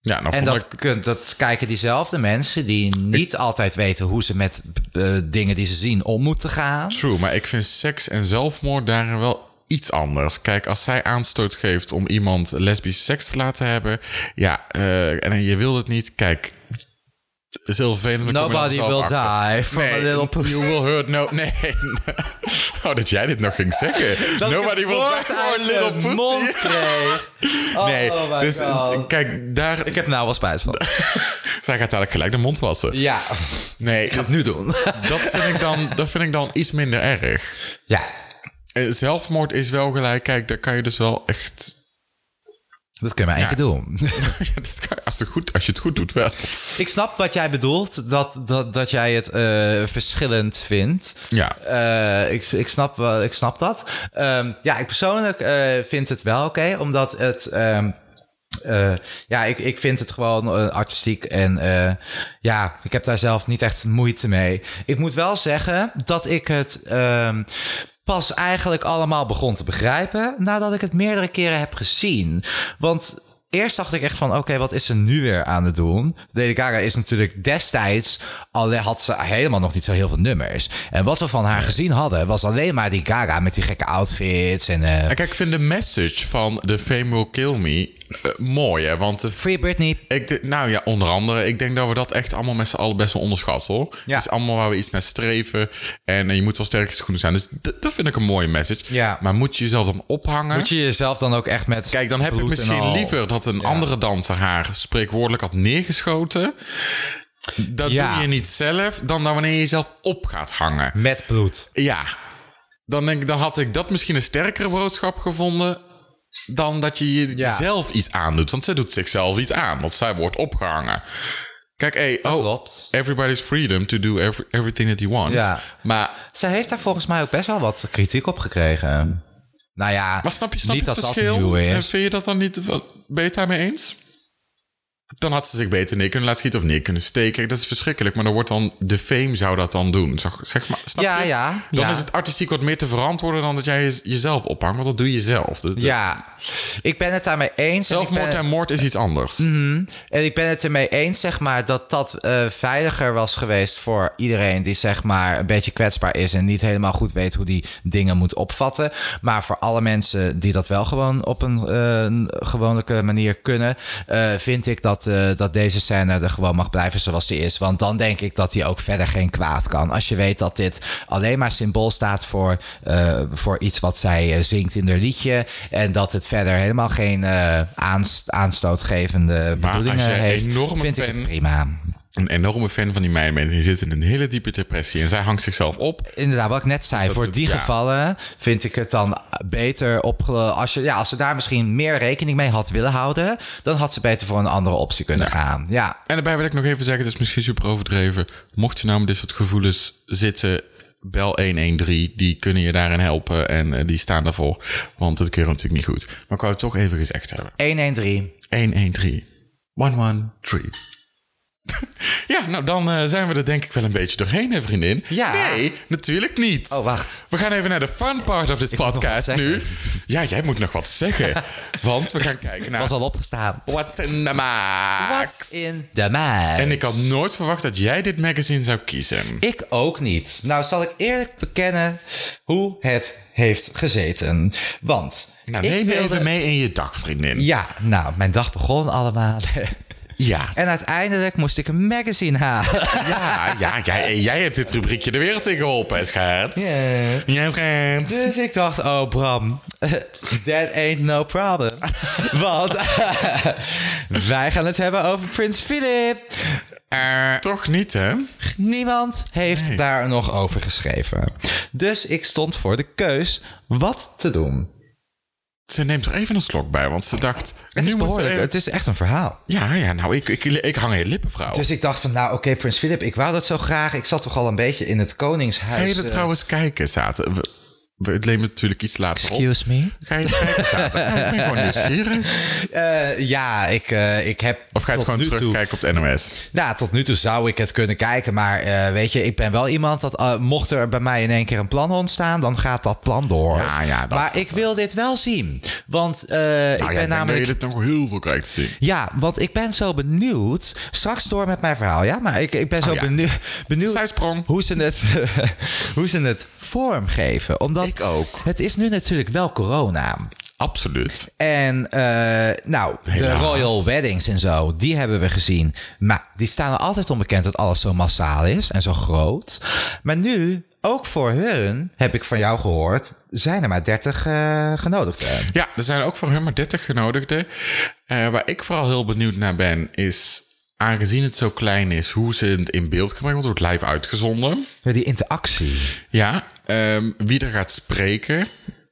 Ja, nou En dat, ik... kun- dat kijken diezelfde mensen die niet altijd weten hoe ze met eh, dingen die ze zien om moeten gaan. True, maar ik vind seks en zelfmoord daarin wel iets anders. Kijk, als zij aanstoot geeft om iemand lesbische seks te laten hebben... Ja, eh, en je wil het niet. Kijk, is heel vervelend. Nobody will achter. die from a little pussy. You will hurt no... Nee. (laughs) Oh, dat jij dit nog ging zeggen. (laughs) Dat Nobody will die from a little pussy. mond kreeg. (laughs) Oh Nee, dus God. kijk, daar... Ik heb nou wel spijt van. Zij gaat dadelijk gelijk de mond wassen. Ja, Nee, ik ga het nu doen. dat vind, ik dan, dat vind ik dan iets minder erg. ja, Eh, Zelfmoord is wel gelijk. Kijk, daar kan je dus wel echt... dat kunnen we één Ja. keer doen. (laughs) Als, het goed, als je het goed doet, wel. Ik snap wat jij bedoelt, dat, dat, dat jij het eh, verschillend vindt. Ja. Eh, ik, ik, snap, ik snap dat. Ehm, ja, ik persoonlijk eh, vind het wel oké, omdat het... ehm, eh, ja, ik, ik vind het gewoon artistiek en ja, ik heb daar zelf niet echt moeite mee. Ik moet wel zeggen dat ik het ehm, pas eigenlijk allemaal begon te begrijpen nadat ik het meerdere keren heb gezien. Want eerst dacht ik echt van, oké, wat is ze nu weer aan het doen? Lady Gaga is natuurlijk destijds, alleen had ze helemaal nog niet zo heel veel nummers. En wat we van haar gezien hadden, was alleen maar die Gaga met die gekke outfits en... eh, En kijk, ik vind de message van The Fame Will Kill Me eh, mooi, hè. Want de Free Britney. Ik nou ja, onder andere. Ik denk dat we dat echt allemaal met z'n allen best wel onderschatten. hoor. Ja. Het is allemaal waar we iets naar streven. En, eh, je moet wel sterk schoenen zijn. Dus dat vind ik een mooie message. Ja. Maar moet je jezelf dan ophangen? Moet je jezelf dan ook echt met. Kijk, dan heb ik misschien liever dat een andere danser haar spreekwoordelijk had neergeschoten. Dat Ja. doe je niet zelf, dan dan wanneer je jezelf op gaat hangen. Met bloed. Ja, dan, denk ik, dan had ik dat misschien een sterkere boodschap gevonden. Dan dat je je- Ja. jezelf iets aandoet. Want zij doet zichzelf iets aan, want zij wordt opgehangen. Kijk, hey, oh, klopt. everybody's freedom to do every- everything that he wants. Ja. Maar, Ze heeft daar volgens mij ook best wel wat kritiek op gekregen. Nou ja, maar snap je, snap niet je het dat verschil? dat nieuw En is. vind je dat dan niet... Ben je het daarmee eens? Dan had ze zich beter neer kunnen laten schieten of neer kunnen steken. Dat is verschrikkelijk, maar dan wordt dan... De fame zou dat dan doen. Zeg, zeg maar, snap Ja, je? ja, Dan ja. is het artistiek wat meer te verantwoorden... dan dat jij je- jezelf ophangt. Want dat doe je zelf. Ja, ik ben het daarmee eens. en Zelfmoord ben- en moord is iets anders. En ik ben het ermee eens, zeg maar, dat dat eh, veiliger was geweest voor iedereen die, zeg maar, een beetje kwetsbaar is en niet helemaal goed weet hoe die dingen moet opvatten. Maar voor alle mensen die dat wel gewoon op een eh, gewone manier kunnen, eh, vind ik dat, eh, dat deze scène er gewoon mag blijven zoals die is. Want dan denk ik dat hij ook verder geen kwaad kan. Als je weet dat dit alleen maar symbool staat voor, eh, voor iets wat zij eh, zingt in haar liedje. En dat het verder helemaal geen aanst- aanstootgevende bedoelingen heeft. vind ik het prima. Een enorme fan van die meiden bent. Die zit in een hele diepe depressie. En zij hangt zichzelf op. Inderdaad, wat ik net zei, dat voor het- die ja. gevallen vind ik het dan beter op. Als, je, ja, als ze daar misschien meer rekening mee had willen houden, dan had ze beter voor een andere optie kunnen gaan. Ja, En daarbij wil ik nog even zeggen, het is misschien super overdreven. Mocht je nou met dit soort gevoelens zitten, bel 113. Die kunnen je daarin helpen en eh, die staan daarvoor. Want het keurt natuurlijk niet goed. Maar ik wou het toch even gezegd hebben. 113. 113. 113. Ja, nou dan eh, zijn we er denk ik wel een beetje doorheen, hè vriendin? Ja. Nee, natuurlijk niet. Oh, wacht. We gaan even naar de fun part of this podcast nu. Ja, jij moet nog wat zeggen. (laughs) want we gaan kijken naar... Was al opgestaan. What's in the max? What's in the max? En ik had nooit verwacht dat jij dit magazine zou kiezen. Ik ook niet. Nou zal ik eerlijk bekennen hoe het heeft gezeten. Want Nou, neem me wilde- even mee in je dag, vriendin. Ja, nou, mijn dag begon allemaal (laughs) Ja. En uiteindelijk moest ik een magazine halen. (laughs) Ja, ja jij, jij hebt dit rubriekje de wereld in geholpen, schat. Ja, schat. Dus ik dacht, oh Bram, (laughs) that ain't no problem. (laughs) Want wij gaan het hebben over Prins Philip. Toch niet, hè? Niemand heeft Nee. daar nog over geschreven. Dus ik stond voor de keus wat te doen. Ze neemt er even een slok bij, want ze dacht... Het is, behoorlijk, even- het is echt een verhaal. Ja, ja, nou, ik, ik, ik hang je lippen, vrouw. Dus ik dacht van, nou oké, Prins Philip, ik wou dat zo graag. Ik zat toch al een beetje in het koningshuis. Ga je er eh, trouwens kijken, zaten? We, nemen natuurlijk iets later op. Excuse me? Ga je kijken, zaten? Nou, ik ben gewoon nieuwsgierig. Eh, ja, ik, eh, ik heb. Of ga je het gewoon nu toe- terugkijken op de NOS? Nou, tot nu toe zou ik het kunnen kijken. Maar eh, weet je, ik ben wel iemand dat mocht er bij mij in één keer een plan ontstaan, dan gaat dat plan door. Ja, ja, dat maar ik wil dit wel zien. Want Nou, ik ja, ben ik namelijk. dat je dit nog heel veel krijgt te zien. Ja, want ik ben zo benieuwd. Straks door met mijn verhaal, ja? Maar ik, ik ben zo Oh, ja. benieuwd, hoe ze het, (laughs) hoe ze het vormgeven. Omdat Ik ook. het is nu natuurlijk wel corona. Absoluut. En eh, nou, de royal weddings en zo, die hebben we gezien. Maar die staan er altijd onbekend dat alles zo massaal is en zo groot. Maar nu, ook voor hun, heb ik van jou gehoord, zijn er maar 30 eh genodigden. Ja, er zijn ook voor hun maar 30 genodigden. Eh, waar ik vooral heel benieuwd naar ben, is... Aangezien het zo klein is, hoe ze het in beeld brengen. Want het wordt live uitgezonden. Ja, Die interactie. Ja, ehm, wie er gaat spreken,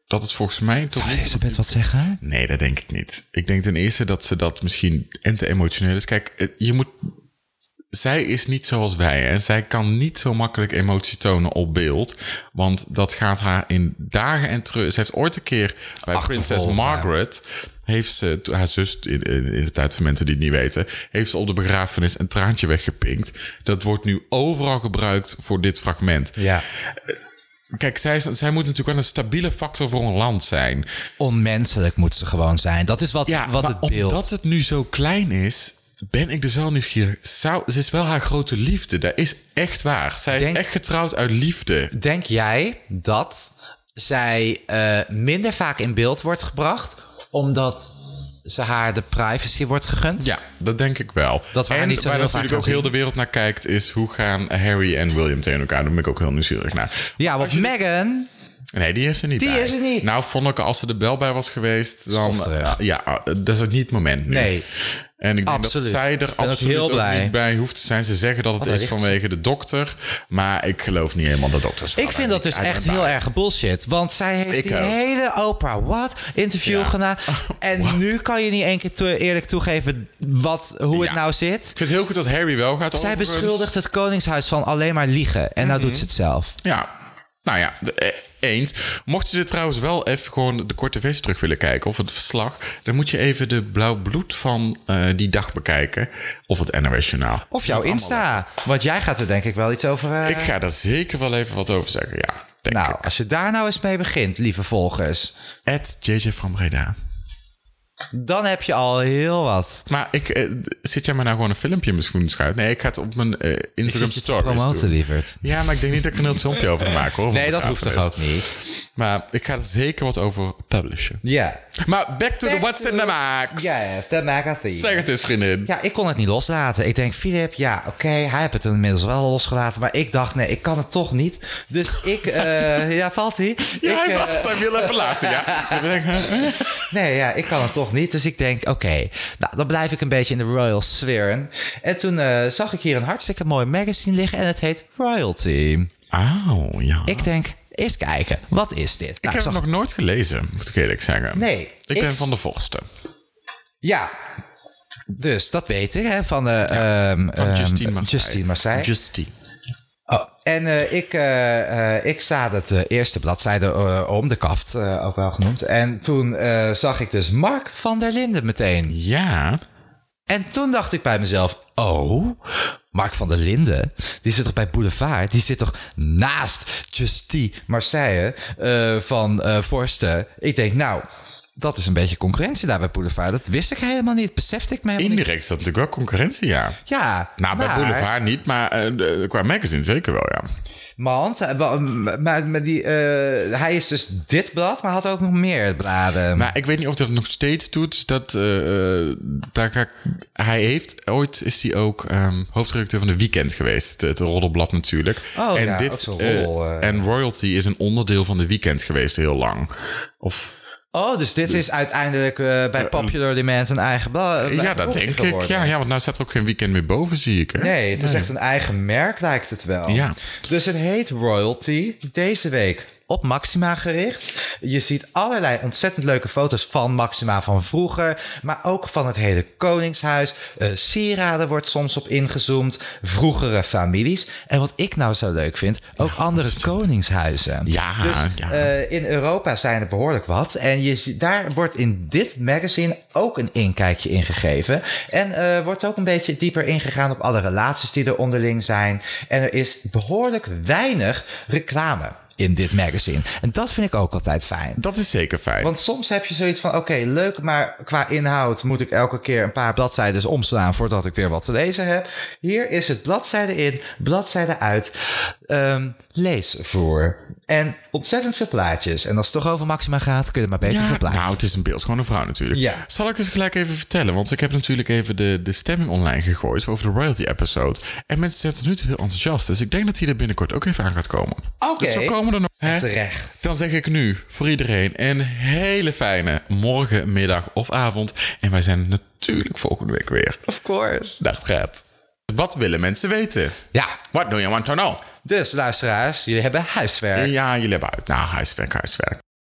dat is volgens mij toch Zou. Elisabeth wat zeggen? Nee, dat denk ik niet. Ik denk ten eerste dat ze dat misschien en te emotioneel is. Kijk, het- je moet. Zij is niet zoals wij. Hè? Zij kan niet zo makkelijk emotie tonen op beeld. Want dat gaat haar in dagen en terug. Ze heeft ooit een keer bij prinses. Margaret. Heeft ze, haar zus, in, in de tijd van mensen die het niet weten, heeft ze op de begrafenis een traantje weggepinkt. Dat wordt nu overal gebruikt voor dit fragment. Ja. Kijk, zij, zij moet natuurlijk wel een stabiele factor voor een land zijn. Onmenselijk moet ze gewoon zijn. Dat is wat, Ja, wat maar het beeld... omdat het nu zo klein is, ben ik dus wel nieuwsgierig. Zou, ze is wel haar grote liefde. Dat is echt waar. Zij Denk- is echt getrouwd uit liefde. Denk jij dat zij eh, minder vaak in beeld wordt gebracht... omdat ze haar de privacy wordt gegund? Ja, dat denk ik wel. Dat we haar en niet zo waar natuurlijk ook heel de wereld naar kijkt, is hoe gaan Harry en William tegen elkaar. Daar ben ik ook heel nieuwsgierig naar. Ja, want Meghan... Nee, die is er niet Die bij. is er niet. Nou, vond ik als ze er wel bij was geweest, dan... Ja, dat is ook niet het moment nu. Nee. En ik denk Absoluut. dat zij er ben ook absoluut heel ook blij. niet bij hoeft te zijn. Ze zeggen dat het is vanwege de dokter. Maar ik geloof niet helemaal de dokters. Ik vind dat dus echt heel erg bullshit. Want zij heeft Ik die ook. hele Oprah What interview Ja. gedaan. (laughs) En nu kan je niet één keer toe- eerlijk toegeven wat, hoe het nou zit. Ik vind het heel goed dat Harry wel gaat Zij overigens. beschuldigt het Koningshuis van alleen maar liegen. En nou doet ze het zelf. Ja, nou ja, de- eh, eens. Mocht je dit trouwens wel even gewoon de korte versie terug willen kijken... of het verslag... dan moet je even de blauw bloed van eh, die dag bekijken. Of het NOS Journaal. Of jouw Insta. Want jij gaat er denk ik wel iets over... eh, Ik ga daar zeker wel even wat over zeggen, ja. Denk nou, ik. als je daar nou eens mee begint, lieve volgers... At JJ van Breda. Dan heb je al heel wat. Maar ik, eh, zit jij maar nou gewoon een filmpje in mijn schoen? Nee, ik ga het op mijn eh, Ik Instagram zit je te stories promoten, doen. lieverd. Ja, maar ik denk niet dat ik er een heel filmpje over ga maken, hoor. van Nee, dat hoeft toch ook niet? Maar ik ga er zeker wat over publishen. Ja. Maar back to the what's in the max. Yes, the magazine. Zeg het eens, vriendin. Ja, ik kon het niet loslaten. Ik denk, Philip, ja, oké, hij heeft het inmiddels wel losgelaten. Maar ik dacht, nee, ik kan het toch niet. Dus ik, eh, (laughs) ja, valt hij? Ja, ik, hij, eh, wacht, hij wil even laten, ja. Dus ik denk, nee, ja, ik kan het toch niet. Dus ik denk, oké, nou, dan blijf ik een beetje in de royal sfeer. En toen eh, zag ik hier een hartstikke mooi magazine liggen en het heet Royalty. Oh, ja. Ik denk, eens kijken, wat is dit? Ik Nou, heb zag- het nog nooit gelezen, moet ik eerlijk zeggen. Nee, Ik ik- ben van de Vorsten. Ja, dus dat weet ik, hè, van, de Van Justine Marseille. Justine Marseille. Justine. Oh, en eh, ik, eh, eh, ik sta het eerste bladzijde om, de kaft ook wel genoemd. En toen zag ik dus Mark van der Linden meteen. Ja. En toen dacht ik bij mezelf, oh, Mark van der Linden, die zit toch bij Boulevard? Die zit toch naast Justine Marseille van Forsten? Ik denk, nou, dat is een beetje concurrentie daar bij Boulevard. Dat wist ik helemaal niet, besefte ik niet. Indirect is dat natuurlijk wel concurrentie, ja. Ja, Nou, bij Boulevard niet, maar eh, de- qua magazine zeker wel, ja. Want eh, maar, maar die, eh, hij is dus dit blad, maar had ook nog meer bladen. Maar ik weet niet of hij dat nog steeds doet. Dat, eh, eh, daar hij heeft ooit is hij ook ehm, hoofdredacteur van de Weekend geweest. Het, roddelblad natuurlijk. Oh, en ja, dit eh, rol, eh. en royalty is een onderdeel van de Weekend geweest heel lang. Of oh, dus dit is uiteindelijk eh, bij Popular Demand een eigen blad. ja, dat denk ik. Ja, ja, want nou staat er ook geen weekend meer boven, zie ik. Hè? Nee, het is echt een eigen merk, lijkt het wel. Ja. Dus het heet Royalty. Deze week op Maxima gericht. Je ziet allerlei ontzettend leuke foto's van Maxima van vroeger. Maar ook van het hele Koningshuis. Eh, sieraden wordt soms op ingezoomd. Vroegere families. En wat ik nou zo leuk vind, ook andere koningshuizen. Ja, Dus ja. eh, in Europa zijn er behoorlijk wat. En je, ziet- daar wordt in dit magazine ook een inkijkje in gegeven. En eh wordt ook een beetje dieper ingegaan op alle relaties die er onderling zijn. En er is behoorlijk weinig reclame in dit magazine. En dat vind ik ook altijd fijn. Dat is zeker fijn. Want soms heb je zoiets van: oké, leuk, maar qua inhoud moet ik elke keer een paar bladzijden omslaan voordat ik weer wat te lezen heb. Hier is het bladzijde in, bladzijde uit, ehm leesvoer. En ontzettend veel plaatjes. En als het toch over Maxima gaat, kun je maar beter Ja, veel plaatjes. nou, het is een beeldschone vrouw natuurlijk. Ja. Zal ik eens gelijk even vertellen? Want ik heb natuurlijk even de, de stemming online gegooid over de royalty episode. En mensen zijn nu toe heel enthousiast. Dus ik denk dat hij er binnenkort ook even aan gaat komen. Oké. Dus komen er nog. Hè? Terecht. Dan zeg ik nu voor iedereen een hele fijne morgen, middag of avond. En wij zijn natuurlijk volgende week weer. Of course. Dag Gert. Wat willen mensen weten? Ja, What do you want to know? dus luisteraars, jullie hebben huiswerk. Ja, jullie hebben uit. Nou, huiswerk, huiswerk.